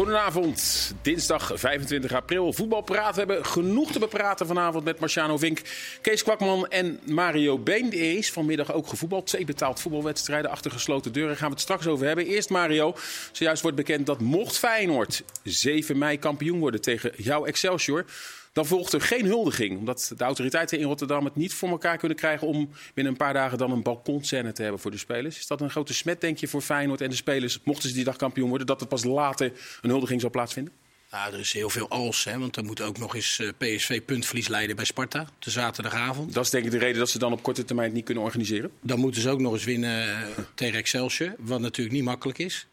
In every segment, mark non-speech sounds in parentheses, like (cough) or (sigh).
Goedenavond, dinsdag 25 april. Voetbal praten. We hebben genoeg te bepraten vanavond met Marciano Vink, Kees Kwakman en Mario Been. Is vanmiddag ook gevoetbald. Twee betaald voetbalwedstrijden achter gesloten deuren. Gaan we het straks over hebben. Eerst Mario. Zojuist wordt bekend dat mocht Feyenoord 7 mei kampioen worden tegen jouw Excelsior... Dan volgt er geen huldiging, omdat de autoriteiten in Rotterdam het niet voor elkaar kunnen krijgen om binnen een paar dagen dan een balkonscène te hebben voor de spelers. Is dat een grote smet, denk je, voor Feyenoord en de spelers, mochten ze die dag kampioen worden, dat er pas later een huldiging zal plaatsvinden? Nou, er is heel veel als, hè, want dan moet ook nog eens eh, PSV puntverlies leiden bij Sparta, de zaterdagavond. Dat is denk ik de reden dat ze dan op korte termijn het niet kunnen organiseren. Dan moeten ze ook nog eens winnen eh, tegen Excelsior, wat natuurlijk niet makkelijk is.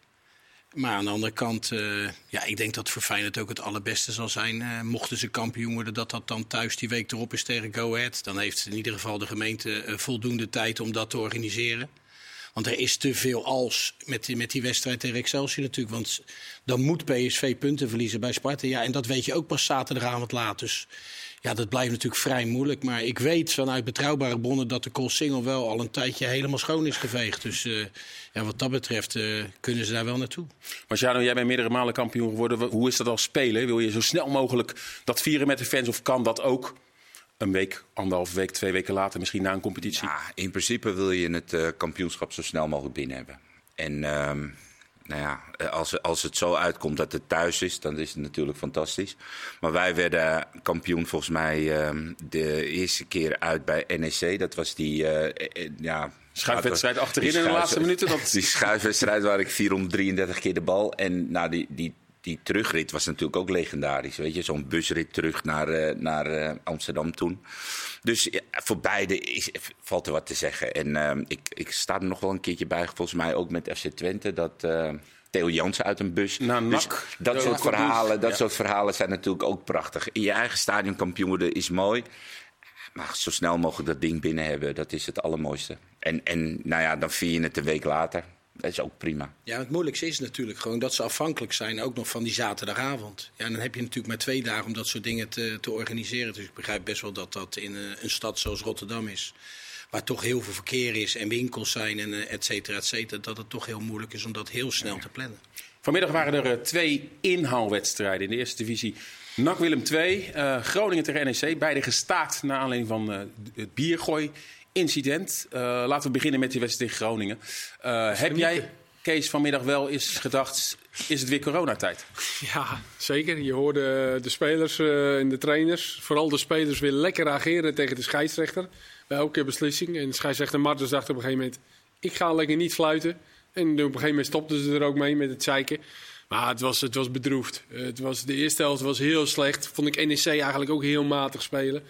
Maar aan de andere kant, uh, ja, ik denk dat voor Feyenoord ook het allerbeste zal zijn. Uh, mochten ze kampioen worden, dat dat dan thuis die week erop is tegen Go Ahead. Dan heeft in ieder geval de gemeente uh, voldoende tijd om dat te organiseren. Want er is te veel als met die, met die wedstrijd tegen Excelsior natuurlijk. Want dan moet PSV punten verliezen bij Sparta. Ja, en dat weet je ook pas zaterdagavond laat. Dus ja, dat blijft natuurlijk vrij moeilijk. Maar ik weet vanuit betrouwbare bronnen dat de Koolsingel wel al een tijdje helemaal schoon is geveegd. Dus uh, ja, wat dat betreft uh, kunnen ze daar wel naartoe. Marciano, jij bent meerdere malen kampioen geworden. Hoe is dat als speler? Wil je zo snel mogelijk dat vieren met de fans of kan dat ook? Een week, anderhalf week, twee weken later, misschien na een competitie? Ja, in principe wil je het uh, kampioenschap zo snel mogelijk binnen hebben. En nou ja, als, als het zo uitkomt dat het thuis is, dan is het natuurlijk fantastisch. Maar wij werden kampioen volgens mij uh, de eerste keer uit bij NEC. Dat was die, uh, ja... Schuifwedstrijd achterin in de laatste minuten. (laughs) Dat... Die schuifwedstrijd waar ik 433 keer de bal. En nou, die, die, die terugrit was natuurlijk ook legendarisch. Weet je, zo'n busrit terug naar, uh, naar uh, Amsterdam toen. Dus ja, voor beide is, valt er wat te zeggen. En uh, ik, ik sta er nog wel een keertje bij, volgens mij ook met FC Twente. Dat Theo Jansen uit een bus. Nou, dus dat, ja, soort verhalen, dat ja. soort verhalen zijn natuurlijk ook prachtig. In je eigen stadion kampioen worden is mooi. Maar zo snel mogelijk dat ding binnen hebben, dat is het allermooiste. En, en nou ja, dan vier je het een week later. Dat is ook prima. Ja, het moeilijkste is natuurlijk gewoon dat ze afhankelijk zijn ook nog van die zaterdagavond. Ja, dan heb je natuurlijk maar twee dagen om dat soort dingen te, te organiseren. Dus ik begrijp best wel dat dat in een, een stad zoals Rotterdam is. Waar toch heel veel verkeer is en winkels zijn en et cetera, et cetera. Dat het toch heel moeilijk is om dat heel snel ja. te plannen. Vanmiddag waren er uh, twee inhaalwedstrijden in de eerste divisie. NAC Willem II, uh, Groningen tegen NEC. Beide gestaakt naar aanleiding van uh, het biergooi incident. Uh, laten we beginnen met die wedstrijd in Groningen. Heb jij, Kees, vanmiddag wel eens gedacht, is het weer coronatijd? (laughs) Ja, zeker. Je hoorde de spelers en de trainers, vooral de spelers, weer lekker ageren tegen de scheidsrechter. Bij elke beslissing. En de scheidsrechter Martens dacht op een gegeven moment, ik ga lekker niet fluiten. En op een gegeven moment stopten ze er ook mee met het zeiken. Maar het was, het was bedroefd. Het was, de eerste helft was heel slecht. Vond ik NEC eigenlijk ook heel matig spelen.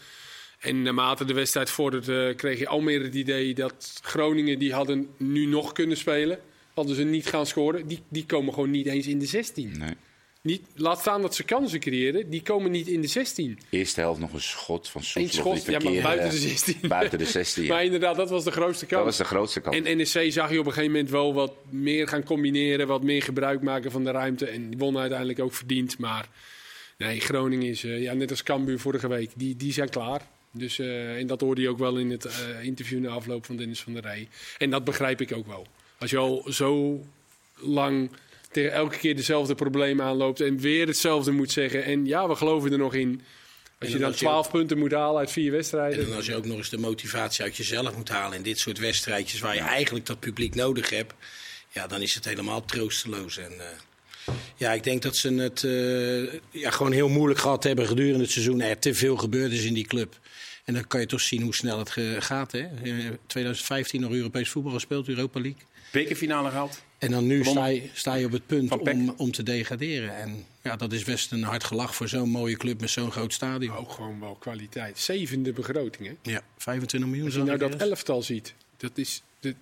En naarmate de wedstrijd vorderde, kreeg je al meer het idee dat Groningen die hadden nu nog kunnen spelen. Hadden ze niet gaan scoren. Die, die komen gewoon niet eens in de 16. Nee. Niet, laat staan dat ze kansen creëren, die komen niet in de 16. Eerste helft nog een schot van Een schot, ja, maar buiten de 16. buiten de 16. Ja. maar inderdaad, dat was de grootste kans. Dat was de grootste kans. En NEC zag je op een gegeven moment wel wat meer gaan combineren, wat meer gebruik maken van de ruimte. En die won uiteindelijk ook verdiend. Maar nee, Groningen is, uh, ja, net als Cambuur vorige week, die, die zijn klaar. Dus, uh, en dat hoorde je ook wel in het uh, interview na afloop van Dennis van der Rij. En dat begrijp ik ook wel. Als je al zo lang tegen elke keer dezelfde problemen aanloopt en weer hetzelfde moet zeggen. En ja, we geloven er nog in. Als je dan 12 punten moet halen uit vier wedstrijden. En als je ook nog eens de motivatie uit jezelf moet halen in dit soort wedstrijdjes waar je eigenlijk dat publiek nodig hebt. Ja, dan is het helemaal troosteloos. En, uh, ja, ik denk dat ze het uh, ja, gewoon heel moeilijk gehad hebben gedurende het seizoen. Er te veel gebeurd is in die club. En dan kan je toch zien hoe snel het gaat. Hè? In 2015 nog Europees voetbal gespeeld, Europa League. Bekerfinale gehaald. En dan nu sta je, sta je op het punt om, om te degraderen. En ja, dat is best een hard gelach voor zo'n mooie club met zo'n groot stadion. Ook gewoon wel kwaliteit. Zevende begroting, hè? Ja, 25 miljoen. Als je nou dat elftal ziet, dat is de,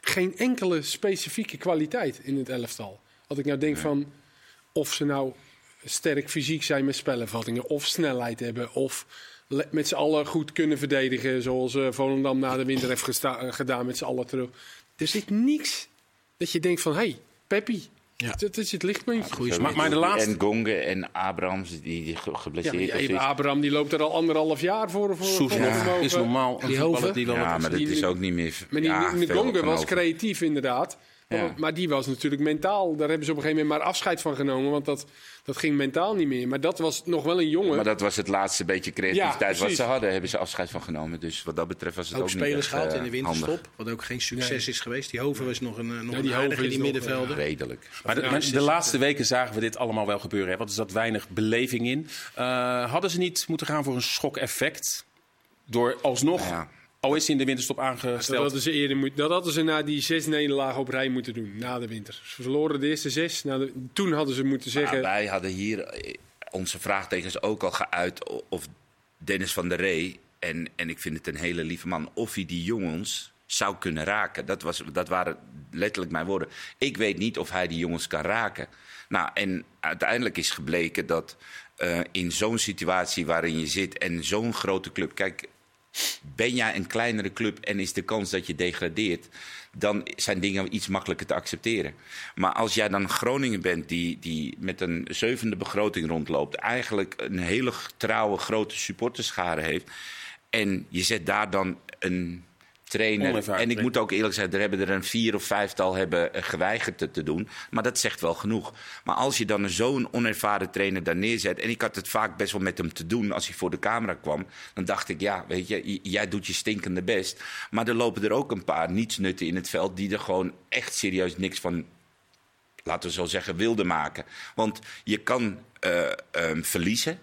geen enkele specifieke kwaliteit in het elftal. Als ik nou denk nee. van of ze nou sterk fysiek zijn met spelervattingen, of snelheid hebben, of met z'n allen goed kunnen verdedigen. Zoals uh, Volendam na de winter heeft gesta- gedaan met z'n allen terug. Er zit niks dat je denkt van, hé, hey, Peppi. Ja. Dat is het lichtpuntje. Ja, maar, maar, de laatste... En Gonge en Abrams, die, die geblesseerd ja, ja, Abraham die loopt er al anderhalf jaar voor. voor, voor ja, is normaal. Die wel ja, maar dat is ook niet meer... Maar die, ja, Gonge was creatief inderdaad. Ja. Maar die was natuurlijk mentaal. Daar hebben ze op een gegeven moment maar afscheid van genomen. Want dat, dat ging mentaal niet meer. Maar dat was nog wel een jongen. Maar dat was het laatste beetje creativiteit Ja, wat ze hadden. Hebben ze afscheid van genomen. Dus wat dat betreft was het ook, Ook niet spelers gehaald eh, in de handig. winterstop. Wat ook geen succes is geweest. Die Hover is nog een, eh, nog Ja, een die aardige, is die nog, middenvelder. Redelijk. Maar de, maar laatste weken zagen we dit allemaal wel gebeuren. Hè? Want er zat weinig beleving in. Eh, hadden ze niet moeten gaan voor een schokeffect? Door alsnog, Ja. Al is hij in de winterstop dat aangesteld. hadden ze eerder moeten. Dat hadden ze na die zes nederlagen op rij moeten doen. Na de winter. Ze verloren de eerste zes. Na de, toen hadden ze moeten zeggen. Maar wij hadden hier eh, onze vraagtekens ook al geuit of Dennis van der Ree, en, en ik vind het een hele lieve man, of hij die jongens zou kunnen raken. Dat, was, dat waren letterlijk mijn woorden. Ik weet niet of hij die jongens kan raken. Nou, en uiteindelijk is gebleken dat eh, in zo'n situatie waarin je zit en zo'n grote club. Kijk, ben jij een kleinere club en is de kans dat je degradeert, dan zijn dingen iets makkelijker te accepteren. Maar als jij dan Groningen bent die, die met een zevende begroting rondloopt, eigenlijk een hele trouwe grote supporterschare heeft, en je zet daar dan een trainer. En ik moet ook eerlijk zijn, er hebben er een vier of vijftal hebben eh, geweigerd het te doen. Maar dat zegt wel genoeg. Maar als je dan zo'n onervaren trainer daar neerzet. En ik had het vaak best wel met hem te doen als hij voor de camera kwam. Dan dacht ik, ja, weet je, jij doet je stinkende best. Maar er lopen er ook een paar nietsnutten in het veld. die er gewoon echt serieus niks van laten we zo zeggen, wilde maken. Want je kan eh, ehm, verliezen.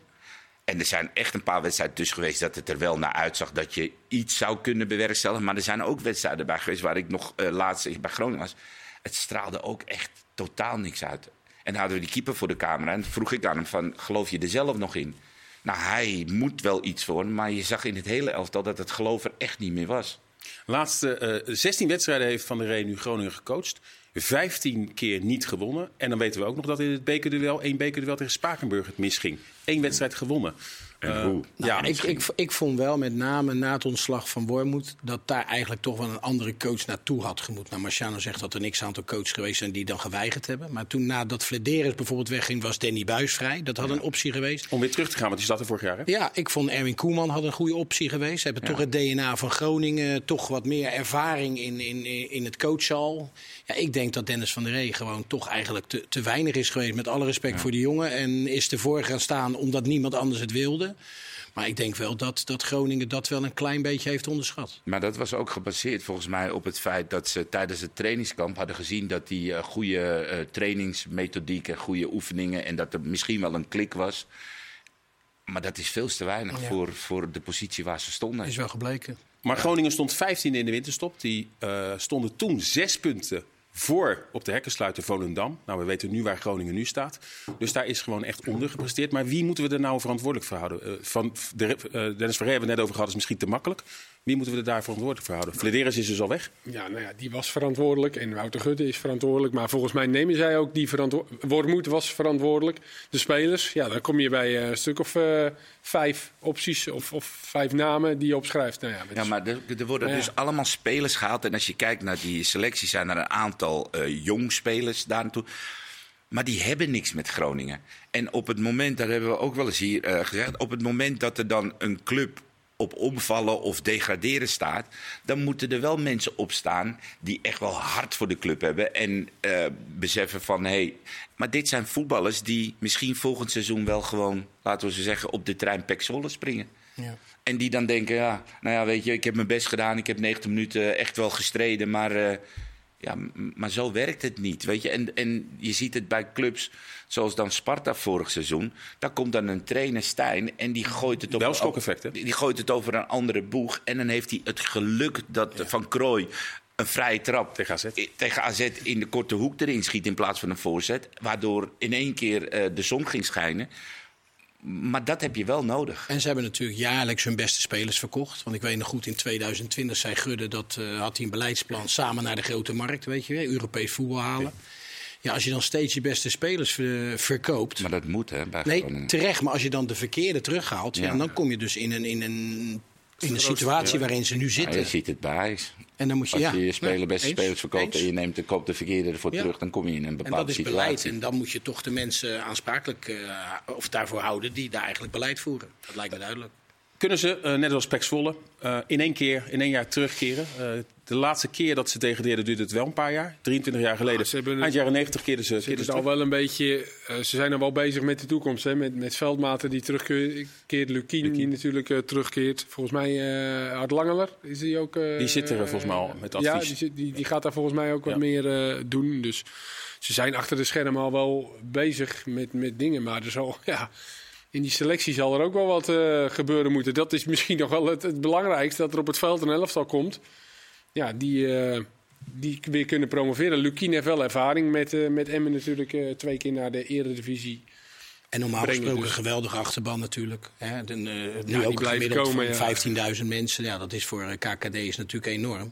En er zijn echt een paar wedstrijden tussen geweest dat het er wel naar uitzag dat je iets zou kunnen bewerkstelligen. Maar er zijn ook wedstrijden bij geweest waar ik nog eh laatst bij Groningen was. Het straalde ook echt totaal niks uit. En dan hadden we die keeper voor de camera en vroeg ik aan hem van, geloof je er zelf nog in? Nou, hij moet wel iets voor, maar je zag in het hele elftal dat het geloof er echt niet meer was. Laatste eh 16 wedstrijden heeft Van der Rey nu Groningen gecoacht. 15 keer niet gewonnen. En dan weten we ook nog dat in het bekerduel, één bekerduel tegen Spakenburg het misging. Eén wedstrijd gewonnen. En Eh, hoe? Ja, Nou, ik, ik, ik vond wel met name na het ontslag van Wormoed dat daar eigenlijk toch wel een andere coach naartoe had gemoet. Nou, Marciano zegt dat er niks aantal coaches geweest zijn die dan geweigerd hebben. Maar toen nadat Flederis bijvoorbeeld wegging, was Danny Buis vrij. Dat had een optie geweest. om weer terug te gaan, want die zat er vorig jaar. Hè? Ja, ik vond Erwin Koeman had een goede optie geweest. Ze hebben toch het DNA van Groningen, toch wat meer ervaring in, in, in het coachal. Ja, ik denk dat Dennis van der Rey gewoon toch eigenlijk te, te weinig is geweest. Met alle respect voor die jongen. En is ervoor gaan staan omdat niemand anders het wilde. Maar ik denk wel dat, dat Groningen dat wel een klein beetje heeft onderschat. Maar dat was ook gebaseerd volgens mij op het feit dat ze tijdens het trainingskamp hadden gezien dat die eh, goede eh, trainingsmethodiek en goede oefeningen en dat er misschien wel een klik was. Maar dat is veel te weinig Ja. voor, voor de positie waar ze stonden. Is wel gebleken. Maar Groningen stond 15e in de winterstop. Die eh, stonden toen zes punten voor op de hekkensluiter Volendam. Nou, we weten nu waar Groningen nu staat. Dus daar is gewoon echt onder gepresteerd. Maar wie moeten we er nou verantwoordelijk voor houden? Eh, van de, eh, Dennis Verheer hebben we net over gehad, is misschien te makkelijk. Wie moeten we er daar verantwoordelijk voor houden? Flederis is dus al weg. Ja, nou ja, die was verantwoordelijk en Wouter Gudde is verantwoordelijk. Maar volgens mij nemen zij ook die verantwoordelijk. Wormoed was verantwoordelijk. De spelers, ja, dan kom je bij eh, een stuk of eh, vijf opties of, of vijf namen die je opschrijft. Nou ja, Ja, is- maar er, er worden Ja. dus allemaal spelers gehaald. En als je kijkt naar die selectie, zijn er een aantal eh jong spelers daar naartoe. Maar die hebben niks met Groningen. En op het moment, dat hebben we ook wel eens hier eh, gezegd, op het moment dat er dan een club op omvallen of degraderen staat, dan moeten er wel mensen opstaan die echt wel hard voor de club hebben en eh, beseffen van hé, hey, maar dit zijn voetballers die misschien volgend seizoen wel gewoon, laten we ze zeggen, op de trein Pek Zwolle springen. Ja. En die dan denken, ja, nou ja, weet je, ik heb mijn best gedaan. Ik heb 90 minuten echt wel gestreden. Maar, eh, ja, maar zo werkt het niet, weet je. En, en je ziet het bij clubs zoals dan Sparta vorig seizoen. Daar komt dan een trainer Stijn en die gooit het, Wel op, schokeffect, hè? die die gooit het over een andere boeg. En dan heeft hij het geluk dat Van Krooi een vrije trap Tegen AZ. tegen AZ in de korte hoek erin schiet in plaats van een voorzet. Waardoor in één keer eh, de zon ging schijnen. Maar dat heb je wel nodig. En ze hebben natuurlijk jaarlijks hun beste spelers verkocht. Want ik weet nog goed, in 2020 zei Gudde dat eh, had hij een beleidsplan samen naar de grote markt, weet je, wel, Europees voetbal halen. Ja, als je dan steeds je beste spelers ver- verkoopt. Maar dat moet, hè, bij Nee, Groningen. terecht. Maar als je dan de verkeerde terughaalt, ja. Ja. dan kom je dus in een, in een, in een situatie waarin ze nu Ja, zitten. je ziet het bij Ajax. En dan moet je, Als ja, je je speler, ja, beste eens, spelers verkoopt eens. en je neemt de, koopt de verkeerde ervoor Ja. terug, dan kom je in een En bepaalde dat is beleid. situatie. En dan moet je toch de mensen aansprakelijk eh, of daarvoor houden die daar eigenlijk beleid voeren. Dat lijkt me duidelijk. Kunnen ze, eh, net als Pek Zwolle, eh, in één keer, in één jaar terugkeren. Eh, de laatste keer dat ze degradeerden duurde het wel een paar jaar. 23 jaar geleden. Ja, hebben het- Eind jaren 90 keerden ze, Ze keerden ze al wel een beetje. ze zijn al wel bezig met de toekomst. Hè? Met, met veldmaten die terugkeert. Lukien die natuurlijk terugkeert. Volgens mij Art Langeler is die ook. Die zit er volgens mij al met advies. Ja, die, die, die gaat daar volgens mij ook wat Ja. meer doen. Dus ze zijn achter de schermen al wel bezig met, met dingen. Maar er zal, (laughs) ja, in die selectie zal er ook wel wat eh, gebeuren moeten. Dat is misschien nog wel het, het belangrijkste. Dat er op het veld een elftal komt. Ja, die, eh, die weer kunnen promoveren. Lukien heeft wel ervaring met, eh, met Emmen natuurlijk twee keer naar de eredivisie. En normaal gesproken dus. een geweldige achterban natuurlijk. Hè, de, nu die ook gemiddeld komen, ja. van 15.000 mensen. Ja, dat is voor KKD is natuurlijk enorm.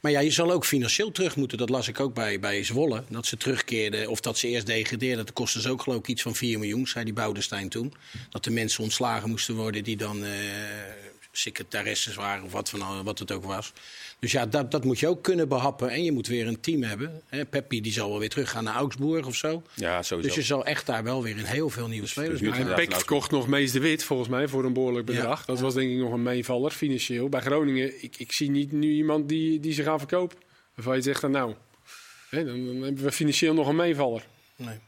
Maar ja, je zal ook financieel terug moeten. Dat las ik ook bij, bij Zwolle. Dat ze terugkeerden, of dat ze eerst degradeerden. Dat kostte ze ook geloof ik iets van 4 miljoen, zei die Boudestein toen. Dat de mensen ontslagen moesten worden die dan eh secretaresses waren of wat, van, wat het ook was. Dus ja, dat, dat moet je ook kunnen behappen. En je moet weer een team hebben. Hè, Peppi die zal wel weer terug gaan naar Augsburg of zo. Ja, sowieso. Dus je zal echt daar wel weer in heel veel nieuwe spelers moeten En inderdaad, Peck nou, verkocht nog Mees de Wit, volgens mij, voor een behoorlijk bedrag. Ja. Dat was denk ik nog een meevaller, financieel. Bij Groningen, ik, ik zie niet nu iemand die, die ze gaan verkopen. Waarvan je zegt, dan nou, hè, dan, dan hebben we financieel nog een meevaller. Nee.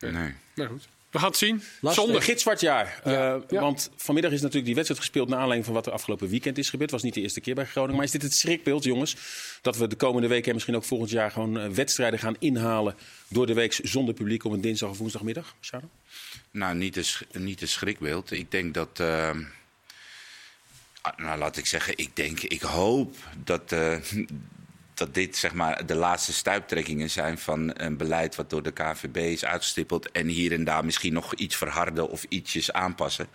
Nee. Maar goed, we gaan het zien. Lastig. Zondag. gitzwart jaar. Ja. Eh, Ja. Want vanmiddag is natuurlijk die wedstrijd gespeeld naar aanleiding van wat er afgelopen weekend is gebeurd. Het was niet de eerste keer bij Groningen. Maar is dit het schrikbeeld, jongens? Dat we de komende weken en misschien ook volgend jaar gewoon eh, wedstrijden gaan inhalen door de week zonder publiek op een dinsdag of woensdagmiddag? Sharon? Nou, niet sch- een schrikbeeld. Ik denk dat. eh, ah, nou, laat ik zeggen, ik denk, ik hoop dat. eh, dat dit zeg maar de laatste stuiptrekkingen zijn van een beleid wat door de KVB is uitgestippeld. En hier en daar misschien nog iets verharden of ietsjes aanpassen.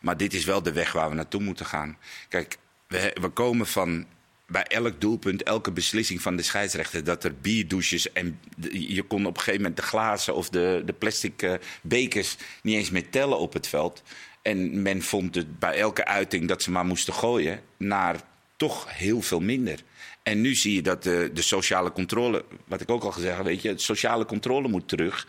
Maar dit is wel de weg waar we naartoe moeten gaan. Kijk, we, we komen van bij elk doelpunt, elke beslissing van de scheidsrechter, dat er bierdouches en je kon op een gegeven moment de glazen of de, de plastic eh, bekers niet eens meer tellen op het veld. En men vond het bij elke uiting dat ze maar moesten gooien naar toch heel veel minder. En nu zie je dat de, de sociale controle, wat ik ook al gezegd heb, weet je, de sociale controle moet terug.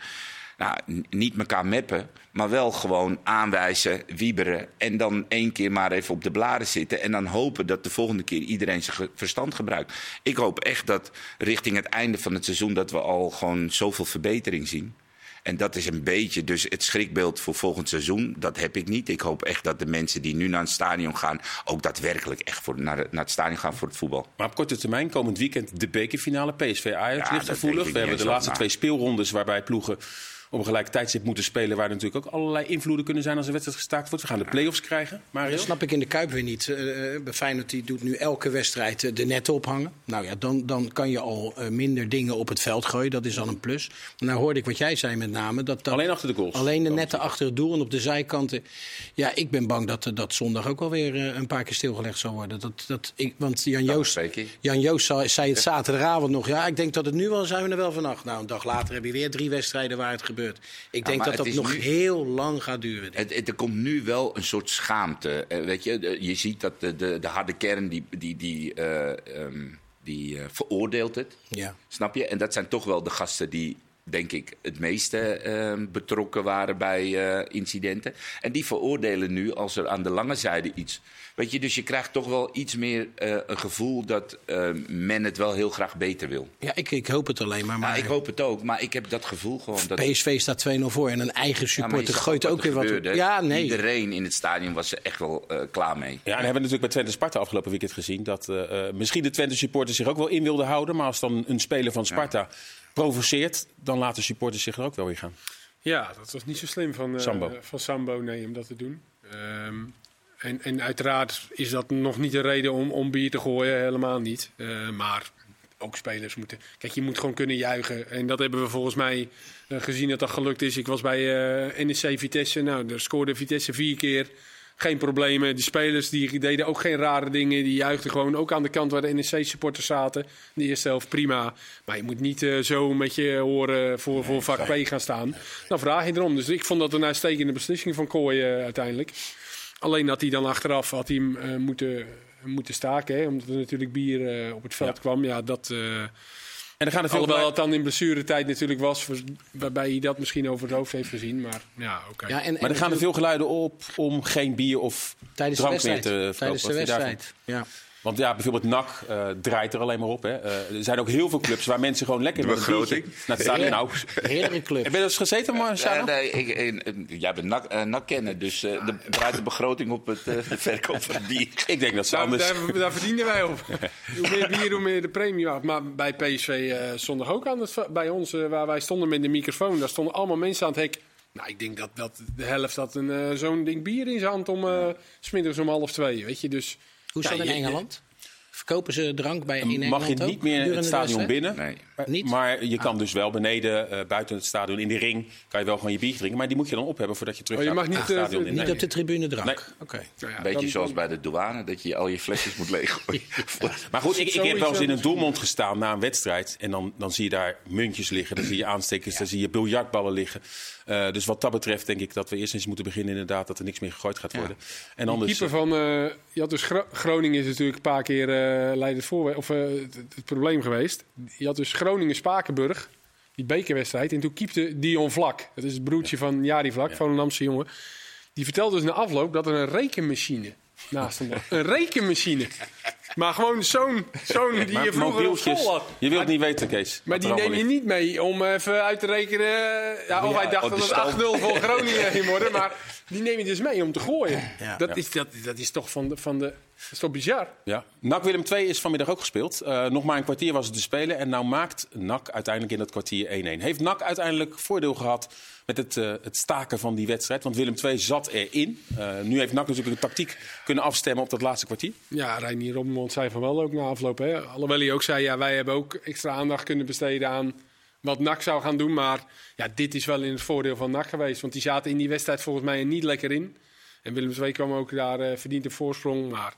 Nou, niet elkaar meppen, maar wel gewoon aanwijzen, wieberen. En dan één keer maar even op de blaren zitten. En dan hopen dat de volgende keer iedereen zijn verstand gebruikt. Ik hoop echt dat richting het einde van het seizoen dat we al gewoon zoveel verbetering zien. En dat is een beetje dus het schrikbeeld voor volgend seizoen. Dat heb ik niet. Ik hoop echt dat de mensen die nu naar het stadion gaan... ook daadwerkelijk echt voor, naar, het- naar het stadion gaan voor het voetbal. Maar op korte termijn, komend weekend de bekerfinale. PSV Ajax Ja, ligt gevoelig. We hebben de laatste twee speelrondes waarbij ploegen op een gelijk tijdstip moeten spelen. Waar natuurlijk ook allerlei invloeden kunnen zijn als een wedstrijd gestaakt wordt. We gaan de play-offs krijgen. Mario? Dat snap ik in de Kuip weer niet. Bij Feyenoord die doet nu elke wedstrijd eh, de netten ophangen. Nou ja, dan, dan kan je al eh, minder dingen op het veld gooien. Dat is al een plus. Maar nou hoorde ik wat jij zei met name. Dat, dat Alleen achter de goals. Alleen de netten achter het doel en op de zijkanten. Ja, ik ben bang dat dat zondag ook wel weer eh, een paar keer stilgelegd zal worden. Dat, dat, ik, want Jan Joost, twee keer. Jan Joost zei, zei het zaterdagavond nog. Ja, ik denk dat het nu wel zijn we er wel vanaf. Nou, een dag later heb je weer drie wedstrijden waar het gebeurt. Ik denk dat dat nog nu- heel lang gaat duren. Het, het- er komt nu wel een soort schaamte. eh, weet je, De- je ziet dat de, de, de harde kern die, die, die, eh, ehm, die eh, veroordeelt het. Ja. Snap je? En dat zijn toch wel de gasten die, denk ik, het meeste ehm, betrokken waren bij incidenten. En die veroordelen nu als er aan de lange zijde iets. Weet je, dus je krijgt toch wel iets meer eh, een gevoel dat eh, men het wel heel graag beter wil. Ja, ik, ik hoop het alleen maar. maar Nou, ik hoop het ook, maar ik heb dat gevoel gewoon. Dat, PSV staat 2-0 voor en een eigen supporter gooit ook er weer wat. gebeurde. Ja, nee. Iedereen in het stadion was er echt wel eh, klaar mee. Ja, en we hebben natuurlijk bij Twente Sparta afgelopen weekend gezien dat misschien de Twente supporters zich ook wel in wilden houden. Maar als dan een speler van Sparta provoceert, dan laten supporters zich er ook wel weer gaan. Ja, dat was niet zo slim van, eh, Sambo. van Sambo nee, om dat te doen. Ehm, en, en uiteraard is dat nog niet een reden om, om bier te gooien, helemaal niet. Eh, maar ook spelers moeten... Kijk, je moet gewoon kunnen juichen. En dat hebben we volgens mij eh, gezien dat dat gelukt is. Ik was bij eh NEC Vitesse. Nou, daar scoorde Vitesse vier keer. Geen problemen. Die spelers die deden ook geen rare dingen. Die juichten gewoon ook aan de kant waar de NEC-supporters zaten. De eerste helft prima. Maar je moet niet zo met je horen voor, voor vak P gaan staan. Dan vraag je erom. Dus ik vond dat een uitstekende beslissing van Kooi uiteindelijk. Alleen dat hij dan achteraf had hij hem eh, moeten, moeten staken. Hè, omdat er natuurlijk bier eh, op het veld kwam. Ja, dat, eh, En dan gaan er veel Alhoewel het dan in blessuretijd natuurlijk was, waarbij hij dat misschien over het hoofd heeft gezien. Maar ja, oké. Ja, en, Maar er gaan er veel geluiden op om geen bier of tijdens de drank meer wedstrijd. te verkopen. Tijdens de wedstrijd. Ja. Want ja, bijvoorbeeld NAC eh, draait er alleen maar op. Hè. Eh, er zijn ook heel veel clubs waar mensen gewoon lekker De begroting. naar het stadion. Nou, Heerlijke club. heb je er eens gezeten, Marciano? Nee, ik, jij bent nak, eh, nak kennen, dus eh, de, draait de begroting op het de verkoop van bier. Ik denk dat ze Daar, anders... daar, daar verdienen wij op. (laughs) hoe meer bier, hoe meer de premie. Maar bij PSV eh stond er ook aan het, bij ons, waar wij stonden met de microfoon, daar stonden allemaal mensen aan het hek. Nou, ik denk dat, dat de helft had een, zo'n ding bier in zijn hand om eh, 's middags om half twee. Weet je, dus Hoe is Ja, dat in je- Engeland? Verkopen ze drank bij in Engeland mag je ook, niet meer durende het stadion binnen. Nee. Maar- Niet? Maar je kan dus wel beneden, eh, buiten het stadion, in de ring, kan je wel gewoon je bier drinken. Maar die moet je dan op hebben voordat je terug Oh, je gaat mag niet, het eh, stadion in. Niet op de tribune drank? Nee. Nou ja, Beetje dan- zoals bij de douane, dat je al je flesjes moet leeggooien. (laughs) Maar goed, ik, ik heb wel eens in een doelmond gestaan na een wedstrijd. En dan, dan zie je daar muntjes liggen, dan zie je aanstekers, dan zie je biljartballen liggen. Eh, dus wat dat betreft denk ik dat we eerst eens moeten beginnen inderdaad dat er niks meer gegooid gaat worden. En Die anders, keeper van, eh, je had dus Gro- Groningen is natuurlijk een paar keer eh Leiden voor, of eh, het, het probleem geweest. Je had dus Groningen Spakenburg, die bekerwedstrijd, en toen keepte Dion Vlak. Dat is het broertje van Jari Vlak, van een Amsterdamse jongen. Die vertelde dus na afloop dat er een rekenmachine naast hem was. Een rekenmachine. Maar gewoon zo'n, zo'n die maar je vroeger op school had. je wilt niet weten Kees. Maar die neem je niet mee om even uit te rekenen. Ja, of Ja, hij dacht op de dat het 8-0 voor Groningen ging worden. Maar die neem je dus mee om te gooien. Ja. Dat, Is, dat, dat is toch van de. Van de dat is toch bizar? Ja. NAC Willem II is vanmiddag ook gespeeld. Eh, nog maar een kwartier was het te spelen. En nou maakt NAC uiteindelijk in dat kwartier 1-1. Heeft NAC uiteindelijk voordeel gehad met het, eh, het staken van die wedstrijd? Want Willem II zat erin. Eh, nu heeft NAC natuurlijk een tactiek kunnen afstemmen op dat laatste kwartier. Ja, Reinier Robbenmond zei van wel ook na afloop. Hè. Alhoewel hij ook zei, ja, wij hebben ook extra aandacht kunnen besteden aan wat NAC zou gaan doen. Maar ja, dit is wel in het voordeel van NAC geweest. Want die zaten in die wedstrijd volgens mij niet lekker in. En Willem II kwam ook daar eh verdiend op voorsprong. Maar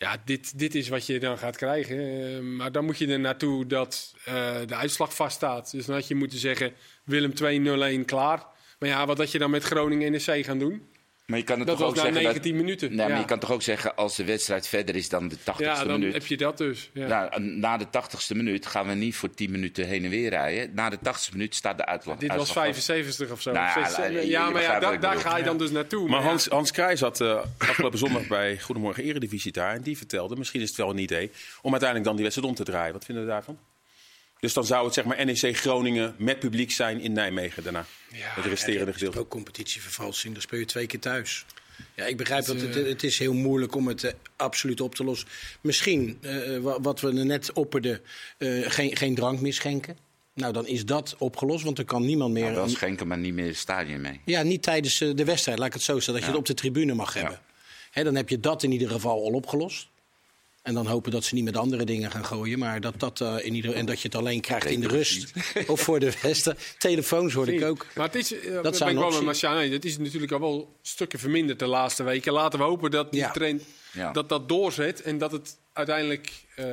ja, dit, dit is wat je dan gaat krijgen. Eh, maar dan moet je er naartoe dat eh, de uitslag vaststaat. Dus dan had je moeten zeggen, Willem 2 0-1 klaar. Maar ja, wat had je dan met Groningen NEC gaan doen? Maar je kan het Dat toch was ook na zeggen 19 minuten. Nee, maar Ja. je kan toch ook zeggen als de wedstrijd verder is dan de 80ste Ja, dan minuut. heb je dat dus. Ja. Nou, na de 80ste minuut gaan we niet voor 10 minuten heen en weer rijden. Na de 80ste minuut staat de uitslag. Dit was uitslag vast. 75 of zo. Nou ja, ja, maar ja, daar, ga je dan dus naartoe. Maar ja. Hans, Hans Krij zat eh, afgelopen zondag bij Goedemorgen Eredivisie daar. En die vertelde, misschien is het wel een idee, om uiteindelijk dan die wedstrijd om te draaien. Wat vinden we daarvan? Dus dan zou het zeg maar NEC Groningen met publiek zijn in Nijmegen daarna. Ja, het resterende is gedeelte. ook competitievervalsing. Dan speel je twee keer thuis. Ja, ik begrijp dat het, het is heel moeilijk om het eh, absoluut op te lossen. Misschien, eh, wa- wat we net opperden, eh, geen, geen drank meer schenken. Nou, dan is dat opgelost, want er kan niemand meer... Nou, wel schenken, maar niet meer het stadion mee. Ja, niet tijdens eh, de wedstrijd, laat ik het zo stellen. Dat je Ja. het op de tribune mag hebben. Hè, dan heb je dat in ieder geval al opgelost. En dan hopen dat ze niet met andere dingen gaan gooien. Maar dat, dat, eh, in ieder, en dat je het alleen krijgt in de rust. (laughs) of voor de wedstrijd. Telefoons hoorde ik ook. Maar het is, eh, Dat ben zou ik een wel. Het is natuurlijk al wel stukken verminderd de laatste weken. Laten we hopen dat die Ja. trend Ja. dat, dat doorzet en dat het uiteindelijk eh,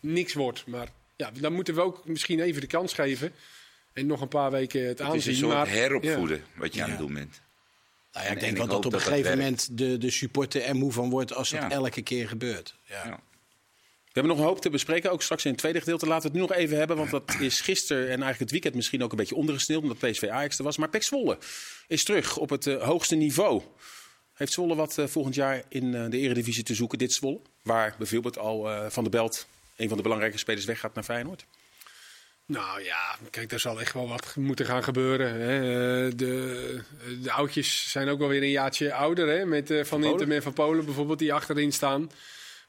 niks wordt. Maar ja, dan moeten we ook misschien even de kans geven. En nog een paar weken het, Het is aanzien. een soort maar, heropvoeden wat je aan het doen bent. Nou ja, ik En- denk en wel dat op een gegeven moment de, de supporter er moe van wordt als het elke keer gebeurt. Ja. We hebben nog een hoop te bespreken, ook straks in het tweede gedeelte. Laten we het nu nog even hebben, want dat is gisteren en eigenlijk het weekend misschien ook een beetje ondergesneeuwd, omdat PSV Ajax er was. Maar Pek Zwolle is terug op het eh, hoogste niveau. Heeft Zwolle wat eh, volgend jaar in eh, de eredivisie te zoeken, dit Zwolle? Waar bijvoorbeeld al Van der Belt, een van de belangrijke spelers, weggaat naar Feyenoord. Nou ja, kijk, er zal echt wel wat moeten gaan gebeuren. Hè. De, de oudjes zijn ook wel weer een jaartje ouder. Hè, met Van Inter en Van Polen bijvoorbeeld, die achterin staan.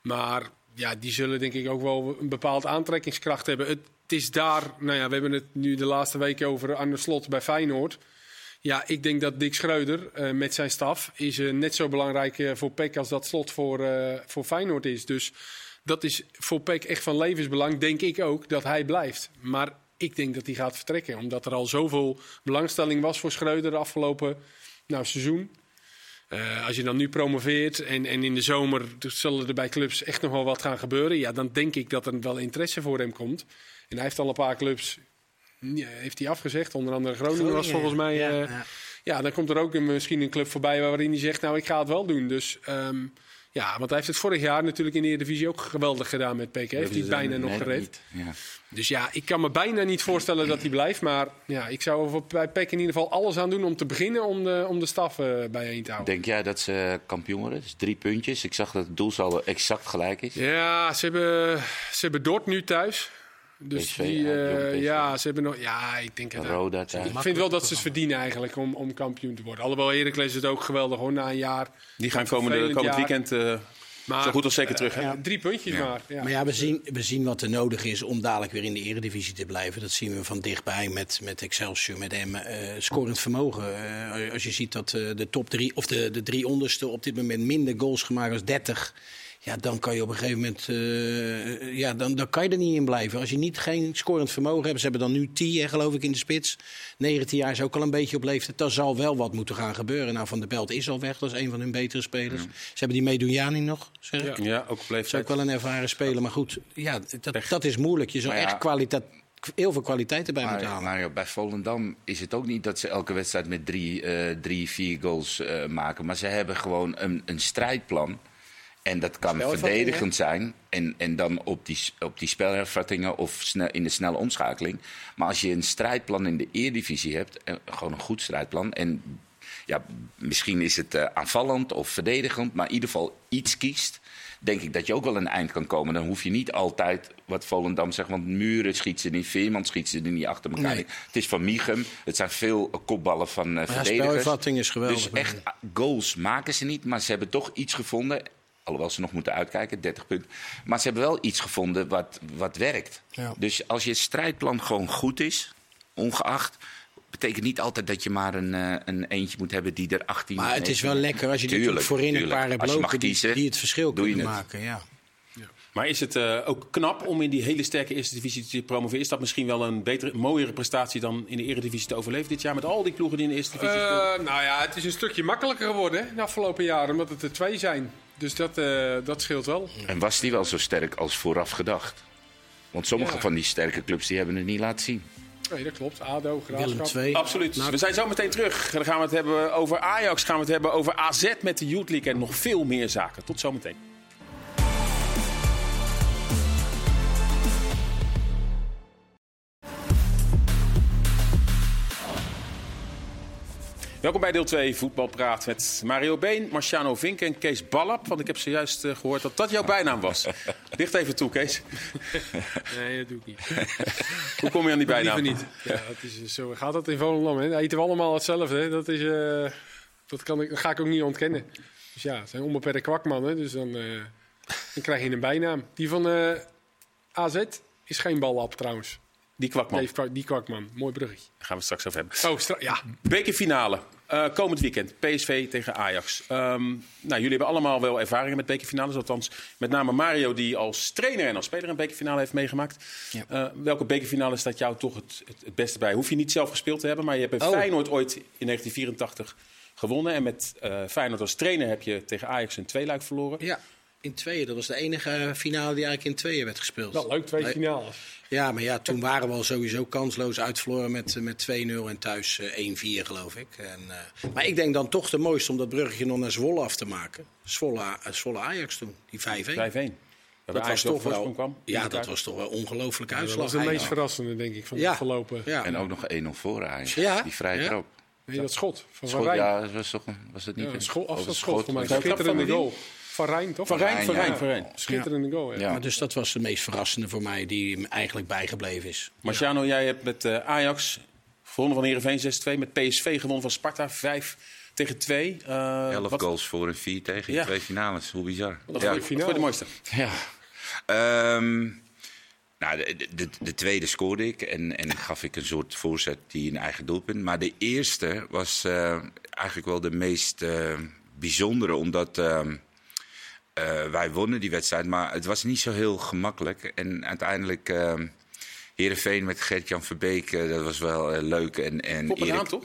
Maar ja, die zullen denk ik ook wel een bepaald aantrekkingskracht hebben. Het is daar, nou ja, we hebben het nu de laatste weken over Arne Slot bij Feyenoord. Ja, ik denk dat Dick Schreuder eh, met zijn staf is eh, net zo belangrijk eh, voor PEC als dat Slot voor, voor Feyenoord is. Dus dat is voor PEC echt van levensbelang, denk ik ook, dat hij blijft. Maar ik denk dat hij gaat vertrekken, omdat er al zoveel belangstelling was voor Schreuder de afgelopen nou, seizoen. Eh, als je dan nu promoveert en, en in de zomer zullen er bij clubs echt nog wel wat gaan gebeuren, ja, dan denk ik dat er wel interesse voor hem komt. En hij heeft al een paar clubs ja, heeft hij afgezegd, onder andere Groningen, was volgens mij. Ja, eh, ja. ja, dan komt er ook misschien een club voorbij waarin hij zegt, nou ik ga het wel doen. Dus ehm, Ja, want hij heeft het vorig jaar natuurlijk in de Eredivisie ook geweldig gedaan met PK. Heeft hij bijna nog gered. Ja. Dus ja, ik kan me bijna niet voorstellen dat hij blijft. Maar ja, ik zou bij PEC in ieder geval alles aan doen om te beginnen om de, om de staf eh, bijeen te houden. Denk jij dat ze kampioen worden? Dus drie puntjes. Ik zag dat het doelsaldo exact gelijk is. Ja, ze hebben, ze hebben Dort nu thuis. Dus PSV, die, eh, PSV. ja, ze hebben nog. Ja, ik denk het. Roda thuis. Ik vind wel dat ze het verdienen eigenlijk om, om kampioen te worden. Alhoewel Heracles het ook geweldig hoor, na een jaar. Die gaan komende, komend jaar. weekend eh, Maar, zo goed als zeker terug. hè? ja, drie puntjes Ja. maar. Ja. Maar ja, we zien, we zien wat er nodig is om dadelijk weer in de eredivisie te blijven. Dat zien we van dichtbij met, met Excelsior, met hem. eh scorend vermogen. Eh, als je ziet dat eh, de top drie, of de, de drie onderste op dit moment minder goals gemaakt als 30. Ja, dan kan je op een gegeven moment. eh, ja, dan, dan kan je er niet in blijven. Als je niet geen scorend vermogen hebt. Ze hebben dan nu 10, geloof ik, in de spits. 19 jaar is ook al een beetje op leeftijd. Zal wel wat moeten gaan gebeuren. Nou, Van der Belt is al weg. Dat is een van hun betere spelers. Ze hebben die Medunjani nog, zeg ik. Ja. Ja, ook op Dat is leeftijd. ook wel een ervaren speler. Maar goed, ja, dat, dat is moeilijk. Je zou ja. echt kwaliteit, heel veel kwaliteit erbij moeten halen. maar bij Volendam is het ook niet dat ze elke wedstrijd met drie, eh, drie vier goals eh, maken. Maar ze hebben gewoon een, een strijdplan. En dat kan verdedigend zijn. En, en dan op die, op die spelhervattingen of snel, in de snelle omschakeling. Maar als je een strijdplan in de Eredivisie hebt, eh, gewoon een goed strijdplan. En ja, misschien is het eh, aanvallend of verdedigend, maar in ieder geval iets kiest. Denk ik dat je ook wel een eind kan komen. Dan hoef je niet altijd wat Volendam zegt. Want muren schiet ze niet, Veerman schiet ze er niet achter elkaar. Nee. Het is van Michum. Het zijn veel kopballen van eh Maar ja, verdedigers. is geweldig. Dus echt goals maken ze niet, maar ze hebben toch iets gevonden. Alhoewel ze nog moeten uitkijken, 30 punten. Maar ze hebben wel iets gevonden wat, wat werkt. Ja. Dus als je strijdplan gewoon goed is, ongeacht. Betekent niet altijd dat je maar een, eh, een eentje moet hebben die er 18 Maar het is wel lekker als je Tuurlijk, natuurlijk voorin een paar hebt lopen die, die het verschil doe je kunnen het. maken. Ja. Maar is het eh, ook knap om in die hele sterke eerste divisie te promoveren? Is dat misschien wel een betere, mooiere prestatie dan in de eredivisie te overleven dit jaar? Met al die ploegen die in de eerste divisie? Eh, nou ja, het is een stukje makkelijker geworden hè, de afgelopen jaren, omdat het er twee zijn. Dus dat, eh, dat scheelt wel. En was die wel zo sterk als vooraf gedacht? Want sommige Ja. van die sterke clubs die hebben het niet laten zien. Nee, dat klopt. ADO, Willem Graafschap. 2. Absoluut. we zijn zo meteen terug. Dan gaan we het hebben over Ajax, gaan we het hebben over AZ met de Youth League en nog veel meer zaken. Tot zometeen. Welkom bij deel 2 Voetbalpraat met Mario Been, Marciano Vink en Kees Ballap. Want ik heb zojuist eh, gehoord dat dat jouw bijnaam was. (laughs) Licht even toe, Kees. Nee, dat doe ik niet. (laughs) Hoe kom je aan die bijnaam? Liever niet. Ja, dat is, eh, zo gaat dat in Volendam. Hè. Dan eten we allemaal hetzelfde. Hè. Dat, is, eh, dat, kan ik, dat ga ik ook niet ontkennen. Dus ja, het zijn onbeperkte kwakmannen. Dus dan, eh, dan krijg je een bijnaam. Die van eh, AZ is geen ballap trouwens. Die kwakman. Dave Kwak- die kwakman. Mooi bruggetje. Daar gaan we het straks over hebben. Oh, stra- ja. Bekerfinale. Eh, komend weekend. PSV tegen Ajax. Ehm, nou, jullie hebben allemaal wel ervaringen met bekerfinales. Althans, met name Mario die als trainer en als speler een bekerfinale heeft meegemaakt. Ja. Eh, welke bekerfinale staat jou toch het, het, het beste bij? Hoef je niet zelf gespeeld te hebben, maar je hebt bij Oh. Feyenoord ooit in 1984 gewonnen. En met eh, Feyenoord als trainer heb je tegen Ajax een tweeluik verloren. Ja, in tweeën. Dat was de enige eh, finale die eigenlijk in tweeën werd gespeeld. Wel leuk, twee finales. Ja, maar ja, toen waren we al sowieso kansloos uitverloren met, eh, met 2-0 en thuis eh, 1-4 geloof ik. En, eh, maar ik denk dan toch de mooiste om dat bruggetje nog naar Zwolle af te maken. Zwolle, eh, Zwolle Ajax toen, die 5-1. 5-1. Dat was Ajax toch wel, kwam. ja, dat was toch wel een ongelooflijke Dat uitslag. was de meest verrassende, denk ik, van Ja. de afgelopen... Ja. En ook nog 1-0 voor Ajax. Ja. Die vrije Ja. trap. Nee, dat schot van Van Rijn. ja, dat was, toch, een- was het niet Ja, een een schot, oh, een afstandsschot voor mij. Was dat Schitterende goal. Van Rijn, toch? Van Rijn, Rijn, van ja. Rijn, van Rijn. Schitterende goal, ja. Ja. Maar dus dat was de meest verrassende voor mij die hem eigenlijk bijgebleven is. Marciano, jij hebt met eh, Ajax gewonnen van Heerenveen 6-2. Met PSV gewonnen van Sparta 5 tegen 2. Eh, 11 wat- goals voor en 4 tegen in Ja. twee finales. Hoe bizar. Wat Ja. wat je de mooiste? Ja. Ehm, nou, de, de, de tweede scoorde ik en, en (laughs) gaf ik een soort voorzet die een eigen doelpunt. Maar de eerste was eh, eigenlijk wel de meest eh, bijzondere, omdat ehm, eh, wij wonnen die wedstrijd. Maar het was niet zo heel gemakkelijk. En uiteindelijk ehm Heerenveen met Gert-Jan Verbeek, eh, dat was wel eh, leuk. En, en aan, Erik- toch?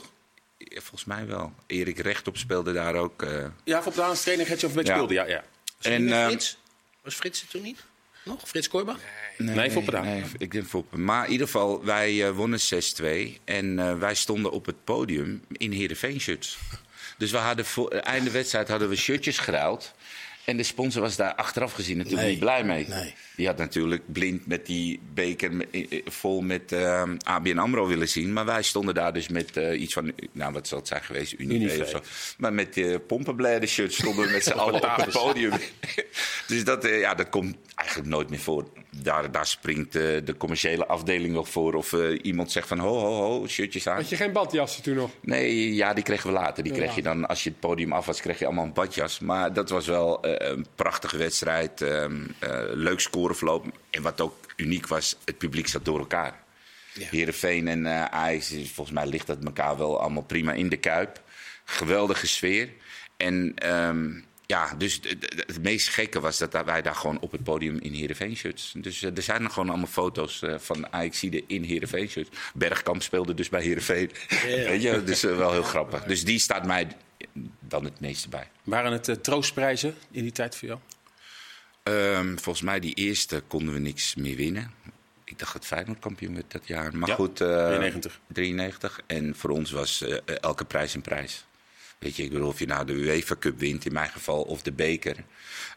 Volgens mij wel. Erik Rechtop speelde daar ook. eh, Ja, Fop de Haan als trainer Gertje of een beetje Ja. speelde. Ja, ja. Was En, ehm, Frits? Was Frits er toen niet? Nog? Frits Korbach? Nee, Foppe Daan. Nee, ik denk Foppe. Maar in ieder geval, wij wonnen 6-2. En eh, wij stonden op het podium in Heerenveen shirts. Dus we hadden voor einde wedstrijd hadden we shirtjes geruild. En de sponsor was daar achteraf gezien natuurlijk Nee. niet blij mee. Nee. Die had natuurlijk blind met die beker eh, eh, vol met eh, ABN AMRO willen zien. Maar wij stonden daar dus met iets van, nou wat zal het zijn geweest, Unive Unive. of zo. Maar met uh, pompenbladen shirts stonden we met z'n (laughs) allen op het podium. (laughs) dus dat, ja, dat komt eigenlijk nooit meer voor. Daar, daar springt de commerciële afdeling nog voor. Of iemand zegt van ho, ho, ho, shirtjes aan. Had je geen badjassen toen nog? Nee, ja, die kregen we later. Die Ja. kreeg je dan, als je het podium af was, kreeg je allemaal een badjas. Maar dat was wel een prachtige wedstrijd. ehm, eh, En wat ook uniek was, het publiek zat door elkaar. Ja. Heerenveen en eh Ajax, volgens mij ligt dat elkaar wel allemaal prima in de Kuip. Geweldige sfeer. En ehm, ja, dus het, meest gekke was dat wij daar gewoon op het podium in Heerenveen shirts. Dus eh, er zijn er gewoon allemaal foto's eh, van Ajaxide in Heerenveen shirts. Bergkamp speelde dus bij Heerenveen. (laughs) Weet je, dus eh, wel heel grappig. Dus die staat mij dan het meeste bij. Waren het eh, troostprijzen in die tijd voor jou? Ehm, volgens mij die eerste konden we niks meer winnen. Ik dacht dat Feyenoord kampioen werd dat jaar. Maar Ja, goed, eh, 93. 93. En voor ons was eh, elke prijs een prijs. Weet je, ik bedoel, of je nou de UEFA Cup wint in mijn geval of de beker.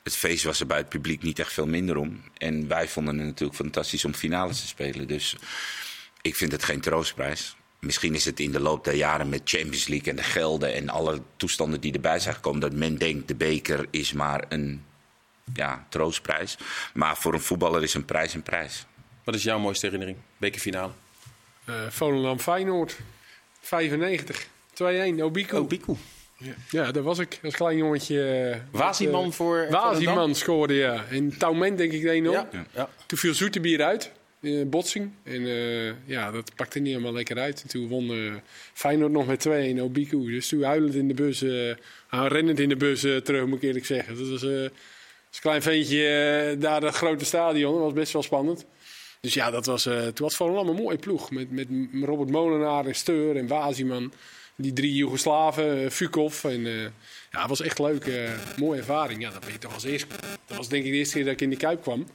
Het feest was er bij het publiek niet echt veel minder om. En wij vonden het natuurlijk fantastisch om finales te spelen. Dus ik vind het geen troostprijs. Misschien is het in de loop der jaren met Champions League en de gelden en alle toestanden die erbij zijn gekomen, dat men denkt de beker is maar een ja, troostprijs. Maar voor een voetballer is een prijs een prijs. Wat is jouw mooiste herinnering? Bekerfinale. Eh Volendam Feyenoord. 95. 2-1. Obiku. Oh, Biku. Ja, daar was ik. Als klein jongetje. eh, Waziman eh, voor Waziman scoorde, ja. En Touwment denk ik de 1-0. Ja. ja. Toen viel Zoeterbier uit. eh, botsing. En eh, ja, dat pakte niet helemaal lekker uit. En toen won eh, Feyenoord nog met 2-1 Obiku. Dus toen huilend in de bus, rennend in de bus eh, terug, moet ik eerlijk zeggen. Dat was eh, klein ventje eh, daar dat grote stadion. Dat was best wel spannend. Dus ja, dat was, eh, toen was Volendam een mooie ploeg. Met, met Robert Molenaar en Steur en Waziman. Die drie Joegoslaven, Fukov. En, eh, ja, het was echt leuk. mooie ervaring. Ja, dat ben je toch als eerste. Dat was denk ik de eerste keer dat ik in de Kuip kwam.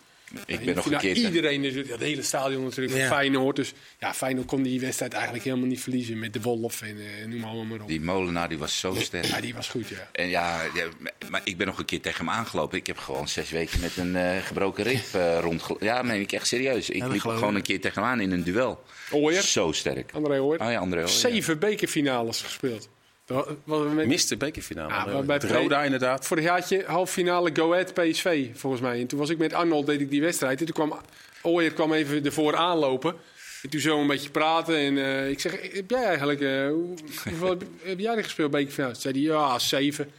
Ik ben nog een keer. Iedereen, is- het hele stadion natuurlijk van Ja. Feyenoord. Dus ja, Feyenoord kon die wedstrijd eigenlijk helemaal niet verliezen. Met de Wolf en eh, noem allemaal maar op. Die molenaar die was zo sterk. Ja, die was goed, ja. En ja, ja, maar ik ben nog een keer tegen hem aangelopen. Ik heb gewoon zes weken met een eh, gebroken rib (laughs) eh rondgelopen. Ja, meen ik echt serieus. Ik liep gewoon ik. een keer tegen hem aan in een duel. Ooyer, Zo sterk. André Ooyer. Oh ja, André Ooyer, ja. Zeven bekerfinales gespeeld. Wat Miste bekerfinale. Ja, maar bij Roda inderdaad. Vorig jaartje halve finale Go Ahead PSV, volgens mij. En toen was ik met Arnold, deed ik die wedstrijd. En toen kwam Ooyer kwam even ervoor aanlopen. En toen zo een beetje praten. En eh, ik zeg, heb jij eigenlijk... eh, hoeveel heb, heb jij er gespeeld bekerfinale? Toen zei hij, ja, zeven.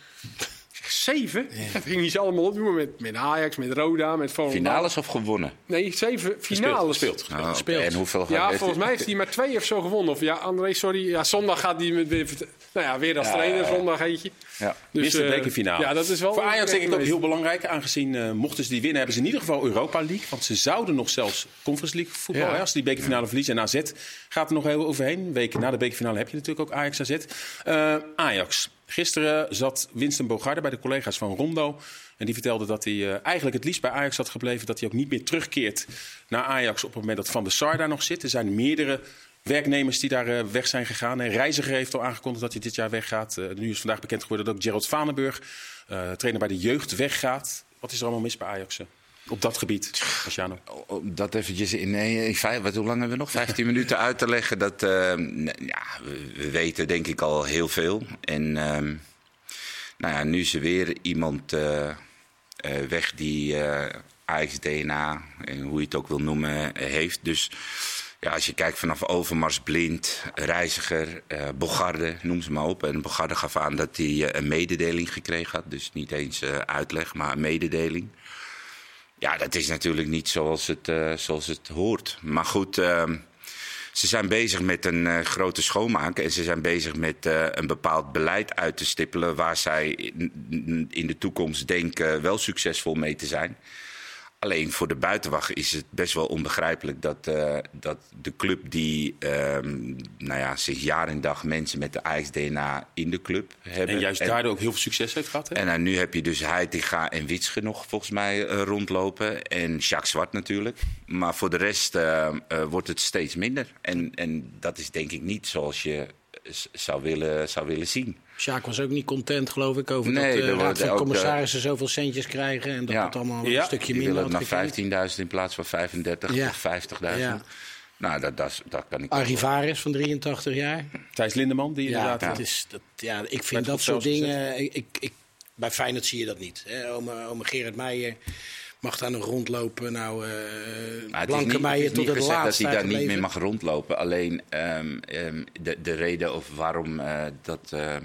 Zeven? Dat ging niet allemaal opnoemen. Met, met Ajax, met Roda, met Volendam. Finales of gewonnen? Nee, zeven finales. Gespeeld. Oh, oké. Gespeeld. En hoeveel Ja, heeft volgens mij heeft hij maar twee of zo gewonnen. Of ja, André, sorry. Ja, zondag gaat hij met weer, nou ja, weer als Ja, trainer, zondag eentje. Ja. Dus, eh, bekerfinale. Ja, dat is wel Voor Ajax denk ik ook heel belangrijk. Aangezien eh, mochten ze die winnen, hebben ze in ieder geval Europa League. Want ze zouden nog zelfs Conference League voetbal. Ja. hè, als ze die bekerfinale verliezen. En AZ gaat er nog heel overheen. Weken na de bekerfinale heb je natuurlijk ook Ajax AZ. Eh, Ajax. Gisteren zat Winston Bogarde bij de collega's van Rondo. En die vertelde dat hij eh, eigenlijk het liefst bij Ajax had gebleven. Dat hij ook niet meer terugkeert naar Ajax op het moment dat Van der Sar daar nog zit. Er zijn meerdere werknemers die daar eh, weg zijn gegaan. En Reiziger heeft al aangekondigd dat hij dit jaar weggaat. Eh, nu is vandaag bekend geworden dat ook Gerald Vanenburg, trainer bij de jeugd, weggaat. Wat is er allemaal mis bij Ajax op dat gebied, Marciano? Om dat eventjes in, nee, in vijf, wat, hoe lang hebben we nog? 15 minuten uit te leggen. Dat, eh, n- ja, we, we weten denk ik al heel veel. En ehm, nou ja, nu is er weer iemand eh, eh, weg die eh Ajax-DNA, en hoe je het ook wil noemen, eh, heeft. Dus ja, als je kijkt vanaf Overmars, Blind, Reiziger, eh Bogarde, noem ze maar op. En Bogarde gaf aan dat hij eh, een mededeling gekregen had. Dus niet eens eh, uitleg, maar een mededeling. Ja, dat is natuurlijk niet zoals het, eh, zoals het hoort. Maar goed, ehm, ze zijn bezig met een eh, grote schoonmaak. En ze zijn bezig met eh, een bepaald beleid uit te stippelen. waar zij in, in de toekomst denken wel succesvol mee te zijn. Alleen voor de buitenwacht is het best wel onbegrijpelijk dat, eh, dat de club die ehm, nou ja, sinds jaar en dag mensen met de Ajax-DNA in de club hebben. En juist daardoor ook heel veel succes heeft gehad. Hè? En nou, nu heb je dus Heitinga en Witsche nog volgens mij eh, rondlopen. En Jacques Zwart natuurlijk. Maar voor de rest eh, wordt het steeds minder. En, en dat is denk ik niet zoals je zou willen, zou willen zien. Sjaak was ook niet content, geloof ik, over Nee, dat er de raad van commissarissen zoveel centjes krijgen. En dat Ja. het allemaal Ja, een stukje Die minder willen had naar gekund. 15.000 in plaats van 35 Ja. of 50.000. Ja. Nou, dat, dat, dat kan ik Arrivaris van 83 jaar. Thijs Lindeman, die Ja, inderdaad... dat is, dat, ja, ik vind dat soort dingen. Ik, ik, bij Feyenoord zie je dat niet. Hè. Ome, ome Gerard Meijer mag daar nog rondlopen. Nou, eh is Blanke Meijer tot het gezegd dat laatste hij daar niet meer mag rondlopen. Alleen ehm, ehm, de, de reden of waarom eh, dat eh,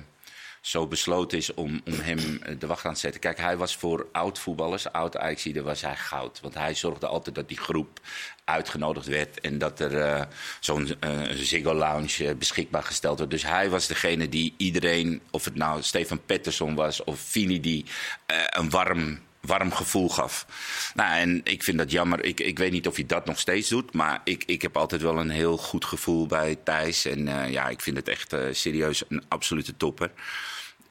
zo besloten is om, om hem eh, de wacht aan te zetten. Kijk, hij was voor oud-voetballers, oud-Ajaxiden, was hij goud. Want hij zorgde altijd dat die groep uitgenodigd werd en dat er eh, zo'n eh, Ziggo Lounge beschikbaar gesteld werd. Dus hij was degene die iedereen, of het nou Stefan Pettersson was of Fini, die een warm warm gevoel gaf. Nou, en ik vind dat jammer. Ik, ik weet niet of hij dat nog steeds doet. Maar ik, ik heb altijd wel een heel goed gevoel bij Thijs. En eh, ja, ik vind het echt eh, serieus een absolute topper.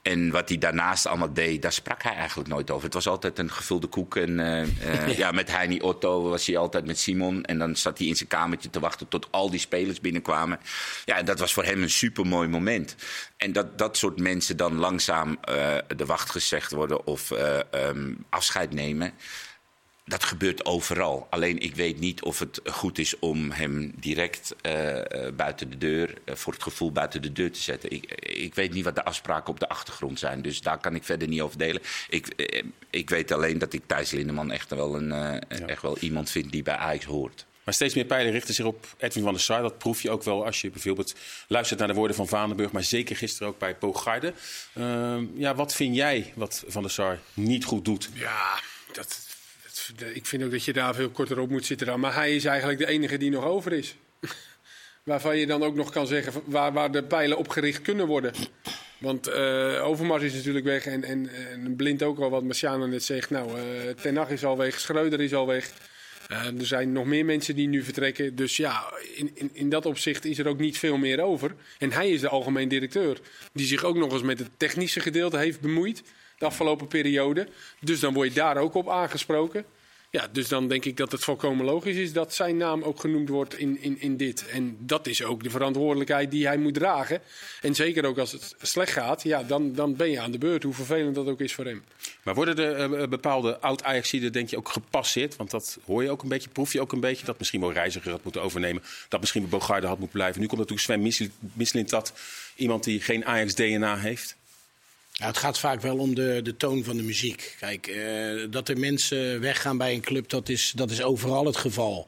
En wat hij daarnaast allemaal deed, daar sprak hij eigenlijk nooit over. Het was altijd een gevulde koek. En eh, (laughs) ja, met Heini Otto was hij altijd met Simon. En dan zat hij in zijn kamertje te wachten tot al die spelers binnenkwamen. Ja, dat was voor hem een supermooi moment. En dat dat soort mensen dan langzaam eh, de wacht gezegd worden of eh, ehm, afscheid nemen. Dat gebeurt overal. Alleen ik weet niet of het goed is om hem direct eh, eh, buiten de deur, eh, voor het gevoel buiten de deur te zetten. Ik, ik weet niet wat de afspraken op de achtergrond zijn. Dus daar kan ik verder niet over delen. Ik, ik weet alleen dat ik Thijs Lindeman echt wel, een, eh, echt wel iemand vind die bij Ajax hoort. Maar steeds meer pijlen richten zich op Edwin van der Sar. Dat proef je ook wel als je bijvoorbeeld luistert naar de woorden van Vaandenburg. Maar zeker gisteren ook bij Pogaarde. Ehm, ja, wat vind jij wat Van der Sar niet goed doet? Ja, dat, ik vind ook dat je daar veel korter op moet zitten dan. Maar hij is eigenlijk de enige die nog over is. (laughs) Waarvan je dan ook nog kan zeggen waar, waar de pijlen op gericht kunnen worden. Want eh, Overmars is natuurlijk weg en, en, en Blind ook al, wat Marciano net zegt. Nou, eh Ten Hag is al weg, Schreuder is al weg. Eh, er zijn nog meer mensen die nu vertrekken. Dus ja, in, in, in dat opzicht is er ook niet veel meer over. En hij is de algemeen directeur. Die zich ook nog eens met het technische gedeelte heeft bemoeid. De afgelopen periode. Dus dan word je daar ook op aangesproken. Ja, dus dan denk ik dat het volkomen logisch is dat zijn naam ook genoemd wordt in, in, in dit. En dat is ook de verantwoordelijkheid die hij moet dragen. En zeker ook als het slecht gaat, ja, dan, dan ben je aan de beurt. Hoe vervelend dat ook is voor hem. Maar worden er eh, bepaalde oud-Ajaxiden denk je ook gepasseerd? Want dat hoor je ook een beetje, proef je ook een beetje. Dat misschien wel Reiziger had moeten overnemen. Dat misschien Bogarde had moeten blijven. Nu komt natuurlijk Sven Misl- Mislintat. Iemand die geen Ajax-DNA heeft. Ja, het gaat vaak wel om de, de toon van de muziek. Kijk, eh, dat er mensen weggaan bij een club, dat is, dat is overal het geval.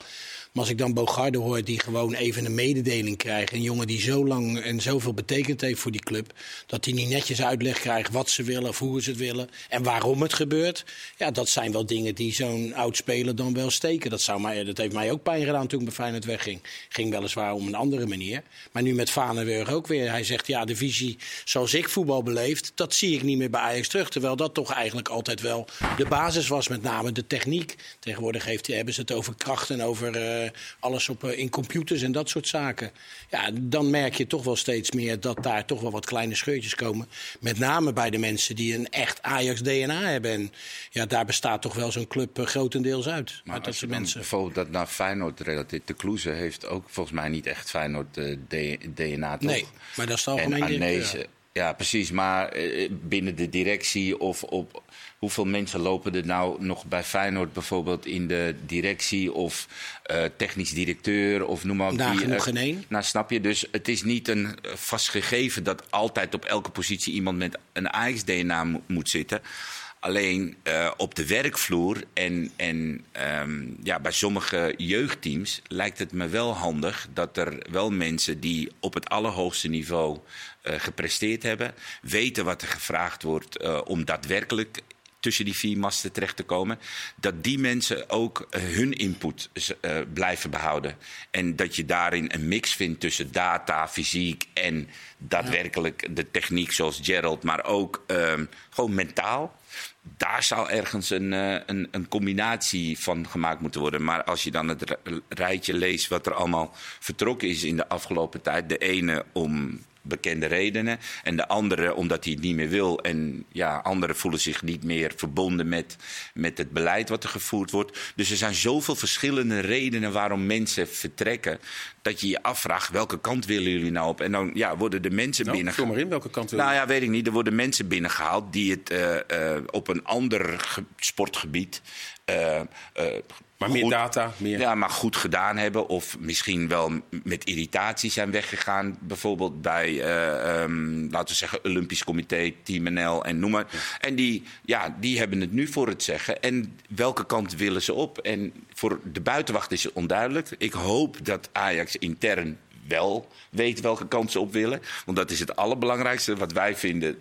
Maar als ik dan Bogarde hoor, die gewoon even een mededeling krijgt. Een jongen die zo lang en zoveel betekend heeft voor die club. Dat hij niet netjes uitleg krijgt wat ze willen of hoe ze het willen. En waarom het gebeurt. Ja, dat zijn wel dingen die zo'n oud speler dan wel steken. Dat, zou mij, dat heeft mij ook pijn gedaan toen ik bij Feyenoord wegging. Ging weliswaar om een andere manier. Maar nu met Vanenburg ook weer. Hij zegt, ja, de visie zoals ik voetbal beleefd, dat zie ik niet meer bij Ajax terug. Terwijl dat toch eigenlijk altijd wel de basis was, met name de techniek. Tegenwoordig heeft, hebben ze het over kracht en over eh, alles op, eh, in computers en dat soort zaken. Ja, dan merk je toch wel steeds meer dat daar toch wel wat kleine scheurtjes komen. Met name bij de mensen die een echt Ajax-DNA hebben. En ja, daar bestaat toch wel zo'n club eh, grotendeels uit. Maar dat dan mensen. bijvoorbeeld dat naar Feyenoord relateert. De Kloeze heeft ook volgens mij niet echt Feyenoord eh, DNA, toch? Nee, maar dat is En algemeen. Arnezen, ja, precies. Maar eh, binnen de directie of op... Hoeveel mensen lopen er nou nog bij Feyenoord bijvoorbeeld in de directie of eh, technisch directeur of noem maar op. Die, eh, geen één. Nou, snap je? Dus het is niet een eh, vast gegeven dat altijd op elke positie iemand met een Ajax-DNA mo- moet zitten. Alleen eh, op de werkvloer en, en ehm, ja, bij sommige jeugdteams lijkt het me wel handig dat er wel mensen die op het allerhoogste niveau eh, gepresteerd hebben, weten wat er gevraagd wordt eh, om daadwerkelijk tussen die vier masten terecht te komen, dat die mensen ook eh, hun input eh, blijven behouden. En dat je daarin een mix vindt tussen data, fysiek en daadwerkelijk de techniek zoals Gerald, maar ook ehm, gewoon mentaal. daar zou ergens een, een, een, combinatie van gemaakt moeten worden. Maar als je dan het rijtje leest wat er allemaal vertrokken is in de afgelopen tijd. De ene om bekende redenen. En de andere omdat hij het niet meer wil. En ja, anderen voelen zich niet meer verbonden met, met het beleid wat er gevoerd wordt. Dus er zijn zoveel verschillende redenen waarom mensen vertrekken. Dat je je afvraagt welke kant willen jullie nou op? En dan ja, worden de mensen nou, binnengehaald. maar in welke kant willen Nou ja, weet ik niet. Er worden mensen binnengehaald die het uh, uh, op een ander sportgebied. Uh, maar meer data, meer... Ja, maar goed gedaan hebben. Of misschien wel met irritatie zijn weggegaan. Bijvoorbeeld bij, uh, um, laten we zeggen, Olympisch Comité, Team NL en noem maar. En die, ja, die hebben het nu voor het zeggen. En welke kant willen ze op? En voor de buitenwacht is het onduidelijk. Ik hoop dat Ajax intern wel weet welke kant ze op willen. Want dat is het allerbelangrijkste. Wat wij vinden,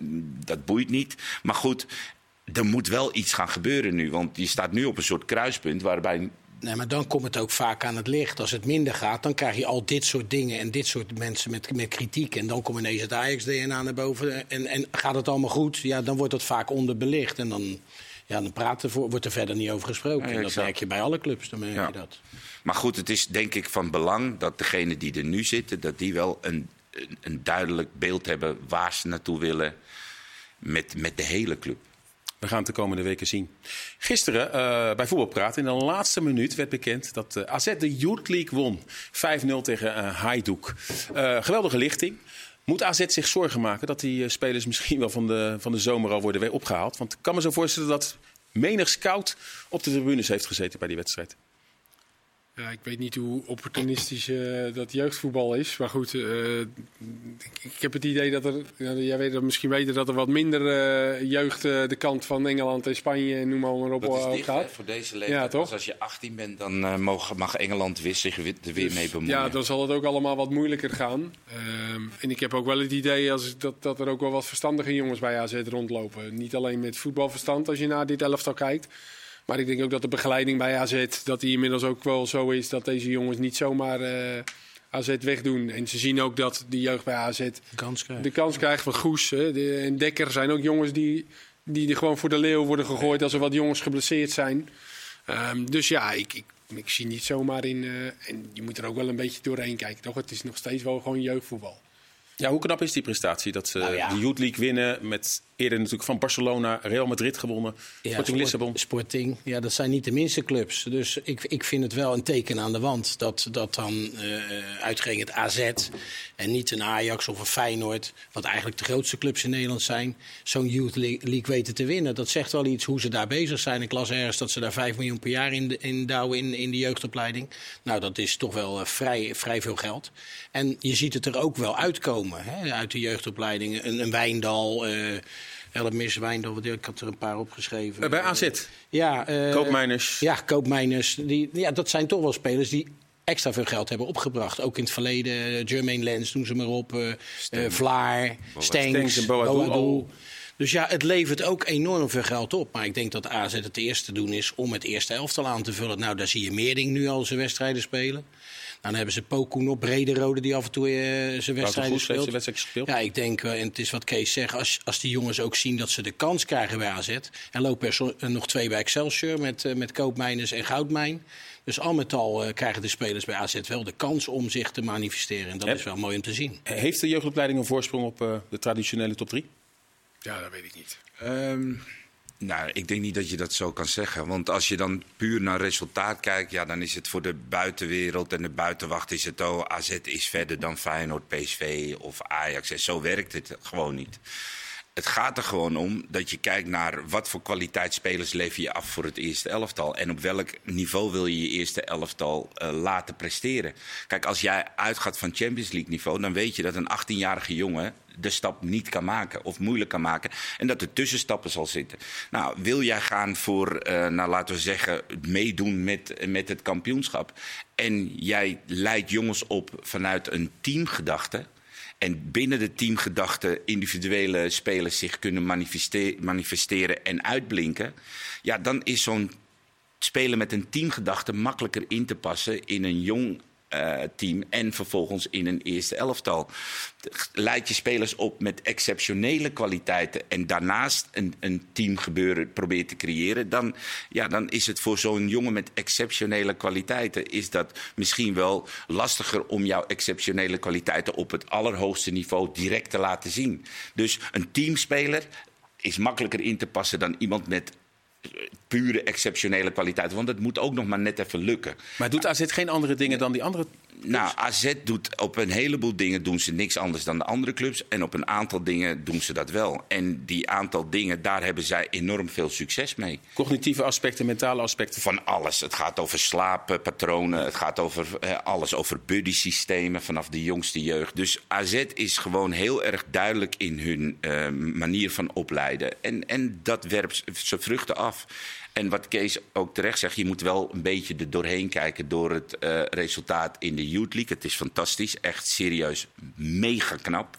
dat boeit niet. Maar goed, er moet wel iets gaan gebeuren nu. Want je staat nu op een soort kruispunt waarbij. Nee, maar dan komt het ook vaak aan het licht. Als het minder gaat, dan krijg je al dit soort dingen en dit soort mensen met, met kritiek. En dan komt ineens het Ajax-DNA naar boven. En, en gaat het allemaal goed, ja, dan wordt het vaak onderbelicht. En dan, ja, dan praten voor, wordt er verder niet over gesproken. Ja, en dat merk je bij alle clubs, dan merk ja. je dat. Maar goed, het is denk ik van belang dat degenen die er nu zitten... dat die wel een, een, een duidelijk beeld hebben waar ze naartoe willen met, met de hele club. We gaan het de komende weken zien. Gisteren uh, bij Voetbalpraat in de laatste minuut werd bekend dat uh, AZ de Youth League won. 5-0 tegen uh, geweldige lichting. Moet AZ zich zorgen maken dat die spelers (laughs) misschien wel van de, van de zomer al worden weer opgehaald? Want ik kan me zo voorstellen dat menig scout op de tribunes heeft gezeten bij die wedstrijd. Ja, ik weet niet hoe opportunistisch uh, dat jeugdvoetbal is. Maar goed, uh, ik heb het idee dat er, jij weet dat misschien weten dat er wat minder uh, jeugd de kant van Engeland en Spanje en noem maar, op dat is dicht, gaat. Hè, voor deze leeftijd. Ja, toch? als je 18 bent, dan mag, mag Engeland weer zich er weer mee bemoeien. Ja, dan zal het ook allemaal wat moeilijker gaan. Ehm, en ik heb ook wel het idee als, dat, dat er ook wel wat verstandige jongens bij AZ rondlopen. Niet alleen met voetbalverstand als je naar dit elftal kijkt. Maar ik denk ook dat de begeleiding bij AZ, dat die inmiddels ook wel zo is dat deze jongens niet zomaar uh, AZ wegdoen. En ze zien ook dat de jeugd bij AZ de kans krijgt, de kans krijgt van Goes. Hè, de, en Dekker zijn ook jongens die, die gewoon voor de leeuw worden gegooid als er wat jongens geblesseerd zijn. Um, dus ja, ik, ik, ik, zie niet zomaar in. Uh, en je moet er ook wel een beetje doorheen kijken, toch? Het is nog steeds wel gewoon jeugdvoetbal. Ja, hoe knap is die prestatie? Dat ze nou ja. de Youth League winnen met eerder natuurlijk van Barcelona, Real Madrid gewonnen, ja, Sporting Lissabon. Sporting, ja, dat zijn niet de minste clubs. Dus ik, ik vind het wel een teken aan de wand dat, dat dan uh, uitgerekend AZ en niet een Ajax of een Feyenoord, wat eigenlijk de grootste clubs in Nederland zijn, zo'n Youth League weten te winnen. Dat zegt wel iets hoe ze daar bezig zijn. Ik las ergens dat ze daar 5 miljoen per jaar in, in douwen in, in de jeugdopleiding. Nou, dat is toch wel uh, vrij, vrij veel geld. En je ziet het er ook wel uitkomen hè, uit de jeugdopleiding. Een, een Wijndal. Uh, Elmis, Wijndal, ik had er een paar opgeschreven. Uh, bij AZ? Ja. Uh, Koopmijners? Ja, Koopmijners. Die, ja, dat zijn toch wel spelers die extra veel geld hebben opgebracht. Ook in het verleden. Jermaine Lens, doen ze maar op. Vlaar, Stengs, Boadou. Dus ja, het levert ook enorm veel geld op. Maar ik denk dat AZ het eerste te doen is om het eerste elftal aan te vullen. Nou, daar zie je Meerding nu al zijn wedstrijden spelen. Dan hebben ze Pokoen op, Brederode die af en toe uh, zijn wedstrijden speelt. wedstrijd gespeeld. Ja, ik denk, uh, en het is wat Kees zegt, als, als die jongens ook zien dat ze de kans krijgen bij AZ. En lopen er zo, uh, nog twee bij Excelsior met, met Koopmijners en Goudmijn. Dus al met al krijgen de spelers bij AZ wel de kans om zich te manifesteren. En dat is wel mooi om te zien. Heeft de jeugdopleiding een voorsprong op de traditionele top 3? Ja, dat weet ik niet. Um, nou, ik denk niet dat je dat zo kan zeggen. Want als je dan puur naar resultaat kijkt, ja, dan is het voor de buitenwereld en de buitenwacht is het oh, AZ is verder dan Feyenoord, PSV of Ajax. En zo werkt het gewoon niet. Het gaat er gewoon om dat je kijkt naar wat voor kwaliteitsspelers lever je af voor het eerste elftal. En op welk niveau wil je je eerste elftal uh, laten presteren. Kijk, als jij uitgaat van Champions League niveau, dan weet je dat een 18-jarige jongen de stap niet kan maken of moeilijk kan maken. En dat er tussenstappen zal zitten. Nou, wil jij gaan voor, uh, nou laten we zeggen, meedoen met, met het kampioenschap. En jij leidt jongens op vanuit een teamgedachte. En binnen de teamgedachte individuele spelers zich kunnen manifesteren, en uitblinken. Ja, dan is zo'n spelen met een teamgedachte makkelijker in te passen in een jong eh, team en vervolgens in een eerste elftal. Leid je spelers op met exceptionele kwaliteiten en daarnaast een, een teamgebeuren probeert te creëren, dan, ja, dan is het voor zo'n jongen met exceptionele kwaliteiten is dat misschien wel lastiger om jouw exceptionele kwaliteiten op het allerhoogste niveau direct te laten zien. Dus een teamspeler is makkelijker in te passen dan iemand met pure exceptionele kwaliteiten. Want het moet ook nog maar net even lukken. Maar doet AZ geen andere dingen dan die andere Nou, AZ doet op een heleboel dingen doen ze niks anders dan de andere clubs. En op een aantal dingen doen ze dat wel. En die aantal dingen, daar hebben zij enorm veel succes mee. cognitieve aspecten, mentale aspecten? Van alles. Het gaat over slaappatronen. Het gaat over eh, alles. Over buddy-systemen vanaf de jongste jeugd. Dus AZ is gewoon heel erg duidelijk in hun eh, manier van opleiden. En, en dat werpt zijn vruchten af. En wat Kees ook terecht zegt, je moet wel een beetje er doorheen kijken door het eh, resultaat in de Youth League. Het is fantastisch, echt serieus mega knap.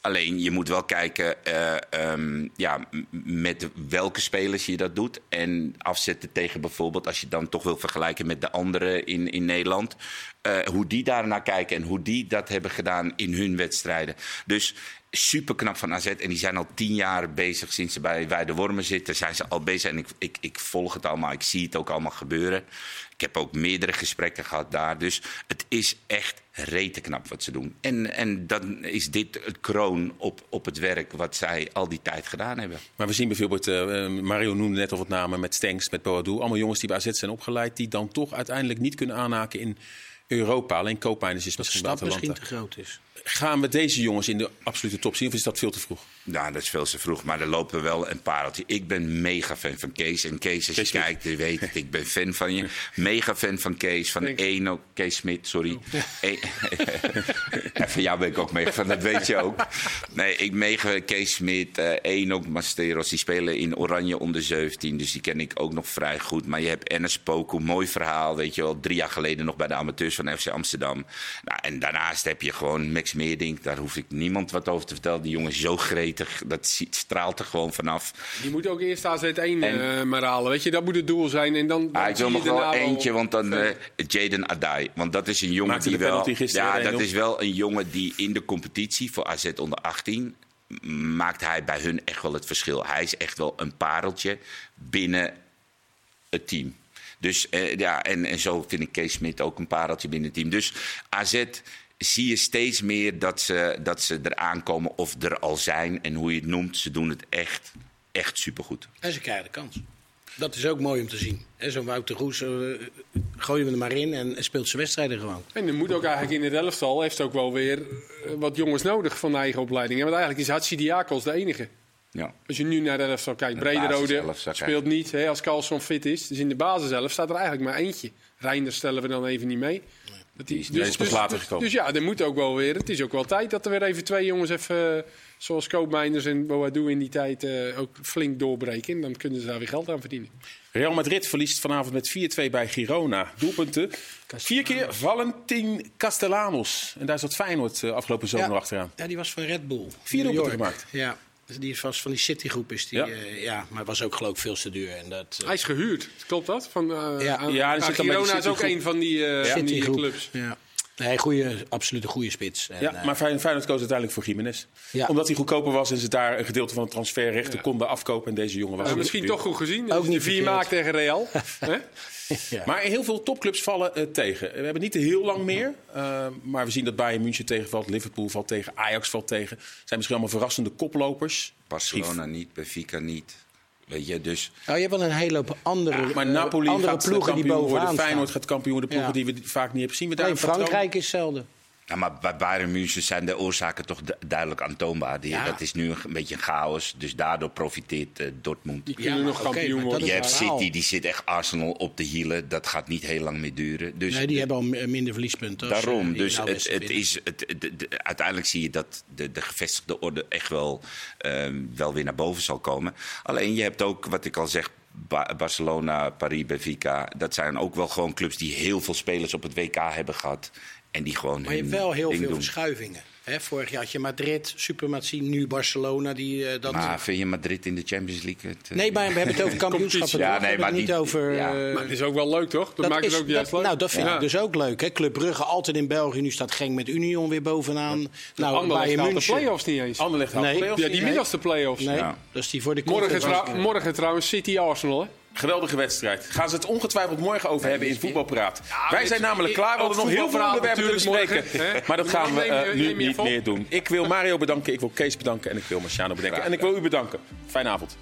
Alleen je moet wel kijken eh, ehm, ja, met welke spelers je dat doet. En afzetten tegen bijvoorbeeld, als je dan toch wil vergelijken met de anderen in, in Nederland. Eh, hoe die daarnaar kijken en hoe die dat hebben gedaan in hun wedstrijden. Dus super knap van AZ. En die zijn al tien jaar bezig sinds ze bij, bij de Wormen zitten. Zijn ze al bezig en ik, ik, ik volg het allemaal. Ik zie het ook allemaal gebeuren. Ik heb ook meerdere gesprekken gehad daar. Dus het is echt rete knap wat ze doen. En, en dan is dit het kroon op, op het werk wat zij al die tijd gedaan hebben. Maar we zien bijvoorbeeld, eh, Mario noemde net al wat namen met Stenks, met Boadu. Allemaal jongens die bij AZ zijn opgeleid, die dan toch uiteindelijk niet kunnen aanhaken in Europa. Alleen Koopmeiners is de misschien stap misschien te groot is. Gaan we deze jongens in de absolute top zien of is dat veel te vroeg? Nou, dat is veel te vroeg, maar er lopen wel een pareltje. Ik ben mega fan van Kees. En Kees, als Kees je kijkt, je weet het, (laughs) ik ben fan van je. Mega fan van Kees, van. Eno, Kees Smit, sorry. E- (laughs) en (laughs) van jou ben ik ook mega fan, dat weet je ook. Nee, ik mega Kees Smit, eh Eno Masteros, die spelen in Oranje onder 17. Dus die ken ik ook nog vrij goed. Maar je hebt Enes Poku, mooi verhaal, weet je wel. Drie jaar geleden nog bij de amateurs van FC Amsterdam. Nou, en daarnaast heb je gewoon Max Meerdink. Daar hoef ik niemand wat over te vertellen. Die jongen is zo gretig, dat straalt er gewoon vanaf. Die moet ook eerst AZ1 En- eh, maar halen. Weet je, dat moet het doel zijn. En dan, dan Ah, ik wil je nog wel eentje, want dan eh Jaden Adai. Want dat is een jongen Maakte die de wel. Ja, 1-0. dat is wel een jongen die in de competitie voor AZ onder 18 maakt hij bij hun echt wel het verschil. Hij is echt wel een pareltje binnen het team. Dus eh, ja, en, en zo vind ik Kees Smit ook een pareltje binnen het team. Dus AZ zie je steeds meer dat ze, dat ze er aankomen of er al zijn. En hoe je het noemt, ze doen het echt, echt supergoed. En ze krijgen de kans. Dat is ook mooi om te zien. Hè, Zo'n Wouter Roes, eh, gooien we er maar in en speelt zijn wedstrijden gewoon. En er moet ook eigenlijk in het elftal, heeft ook wel weer eh, wat jongens nodig van de eigen opleiding. Want eigenlijk is Hatsidiakos de enige. Ja. Als je nu naar de elftal kijkt, De Brederode speelt niet hè, als Carlson fit is. Dus in de basis staat er eigenlijk maar eentje. Reinders stellen we dan even niet mee. Dat die, die is pas later gekomen. Dus ja, er moet ook wel weer. Het is ook wel tijd dat er weer even twee jongens even, eh, zoals Koopmeiners en Boadu in die tijd eh, ook flink doorbreken. En dan kunnen ze daar weer geld aan verdienen. Real Madrid verliest vanavond met 4-2 bij Girona. Doelpunten. Vier keer Valentin Castellanos. En daar zat Feyenoord eh, afgelopen zomer Ja. achteraan. Ja, die was van Red Bull. Vier doelpunten gemaakt. Ja, dus die is vast van die Citygroep is die. Ja. Ja, ja maar was ook geloof ik veel te duur. En dat, eh, Hij is gehuurd, klopt dat? Van, eh, Ja. aan- Ja, die zit dan bij de Girona is ook een van die, eh, van die clubs. Ja. Nee, goeie, absoluut een goede spits. En, Ja, eh, maar Fey- Feyenoord koos uiteindelijk voor Jiménez. Ja. Omdat hij goedkoper was en ze daar een gedeelte van het transferrechten Ja. konden afkopen. En deze jongen was Ja, ook misschien toch goed gezien. Ook Ook niet vier maakt tegen Real. (laughs) Hè? ja. Maar heel veel topclubs vallen eh, tegen. We hebben niet heel lang meer. eh, maar we zien dat Bayern München tegenvalt. Liverpool valt tegen. Ajax valt tegen. zijn misschien allemaal verrassende koplopers. Barcelona niet, Benfica niet. Weet je, dus Oh, je hebt wel een hele hoop andere, Maar eh, Napoli andere gaat ploegen die bovenaan worden. Feyenoord gaat kampioen worden. Ploegen Ja. die we vaak niet hebben gezien. We daar Nee? Frankrijk is hetzelfde. Ja, maar bij Bayern München zijn de oorzaken toch du- duidelijk aantoonbaar. Die, Ja. Dat is nu een, beetje een chaos. Dus daardoor profiteert eh, Dortmund. Die kunnen nog kampioen worden. Je hebt. City, die zit echt Arsenal op de hielen. Dat gaat niet heel lang meer duren. Dus Nee, die hebben al m- minder verliespunten. daarom. eh, Dus nou het, het is, het, de- de- uiteindelijk zie je dat de, de gevestigde orde echt wel, ehm, wel weer naar boven zal komen. Alleen je hebt ook, wat ik al zeg, Ba- Barcelona, Paris, Benfica. Dat zijn ook wel gewoon clubs die heel veel spelers op het WK hebben gehad. En die gewoon Maar je hebt wel heel veel doen. verschuivingen. Hè, vorig jaar had je Madrid, Supermatie, nu Barcelona. Die, eh, dat... Maar vind je Madrid in de Champions League? Het, eh, Nee, maar we hebben het over (laughs) kampioenschappen. Ja, nee, maar het niet die- over... ja. eh, Maar het is ook wel leuk, toch? Dat, dat maakt is- het ook juist leuk. Nou, dat vind Ja. ik dus ook leuk. Hè? Club Brugge altijd in België. Nu staat Genk met Union weer bovenaan. Nou, Anderlecht Bayern haalt de play-offs niet eens. Anderlecht Nee. de play-offs Ja, die middelste play-offs. Nee, Ja. is die voor de Morgen, trou- morgen trouwens City-Arsenal, hè? Geweldige wedstrijd. Gaan ze het ongetwijfeld morgen over hebben in Voetbalpraat. Wij weet zijn namelijk klaar. We hadden nog heel veel onderwerpen te bespreken. morgen? Maar dat gaan we eh, nu niet meer doen. Ik wil Mario bedanken, ik wil Kees bedanken en ik wil Marciano bedanken. En ik wil u bedanken. Fijne avond.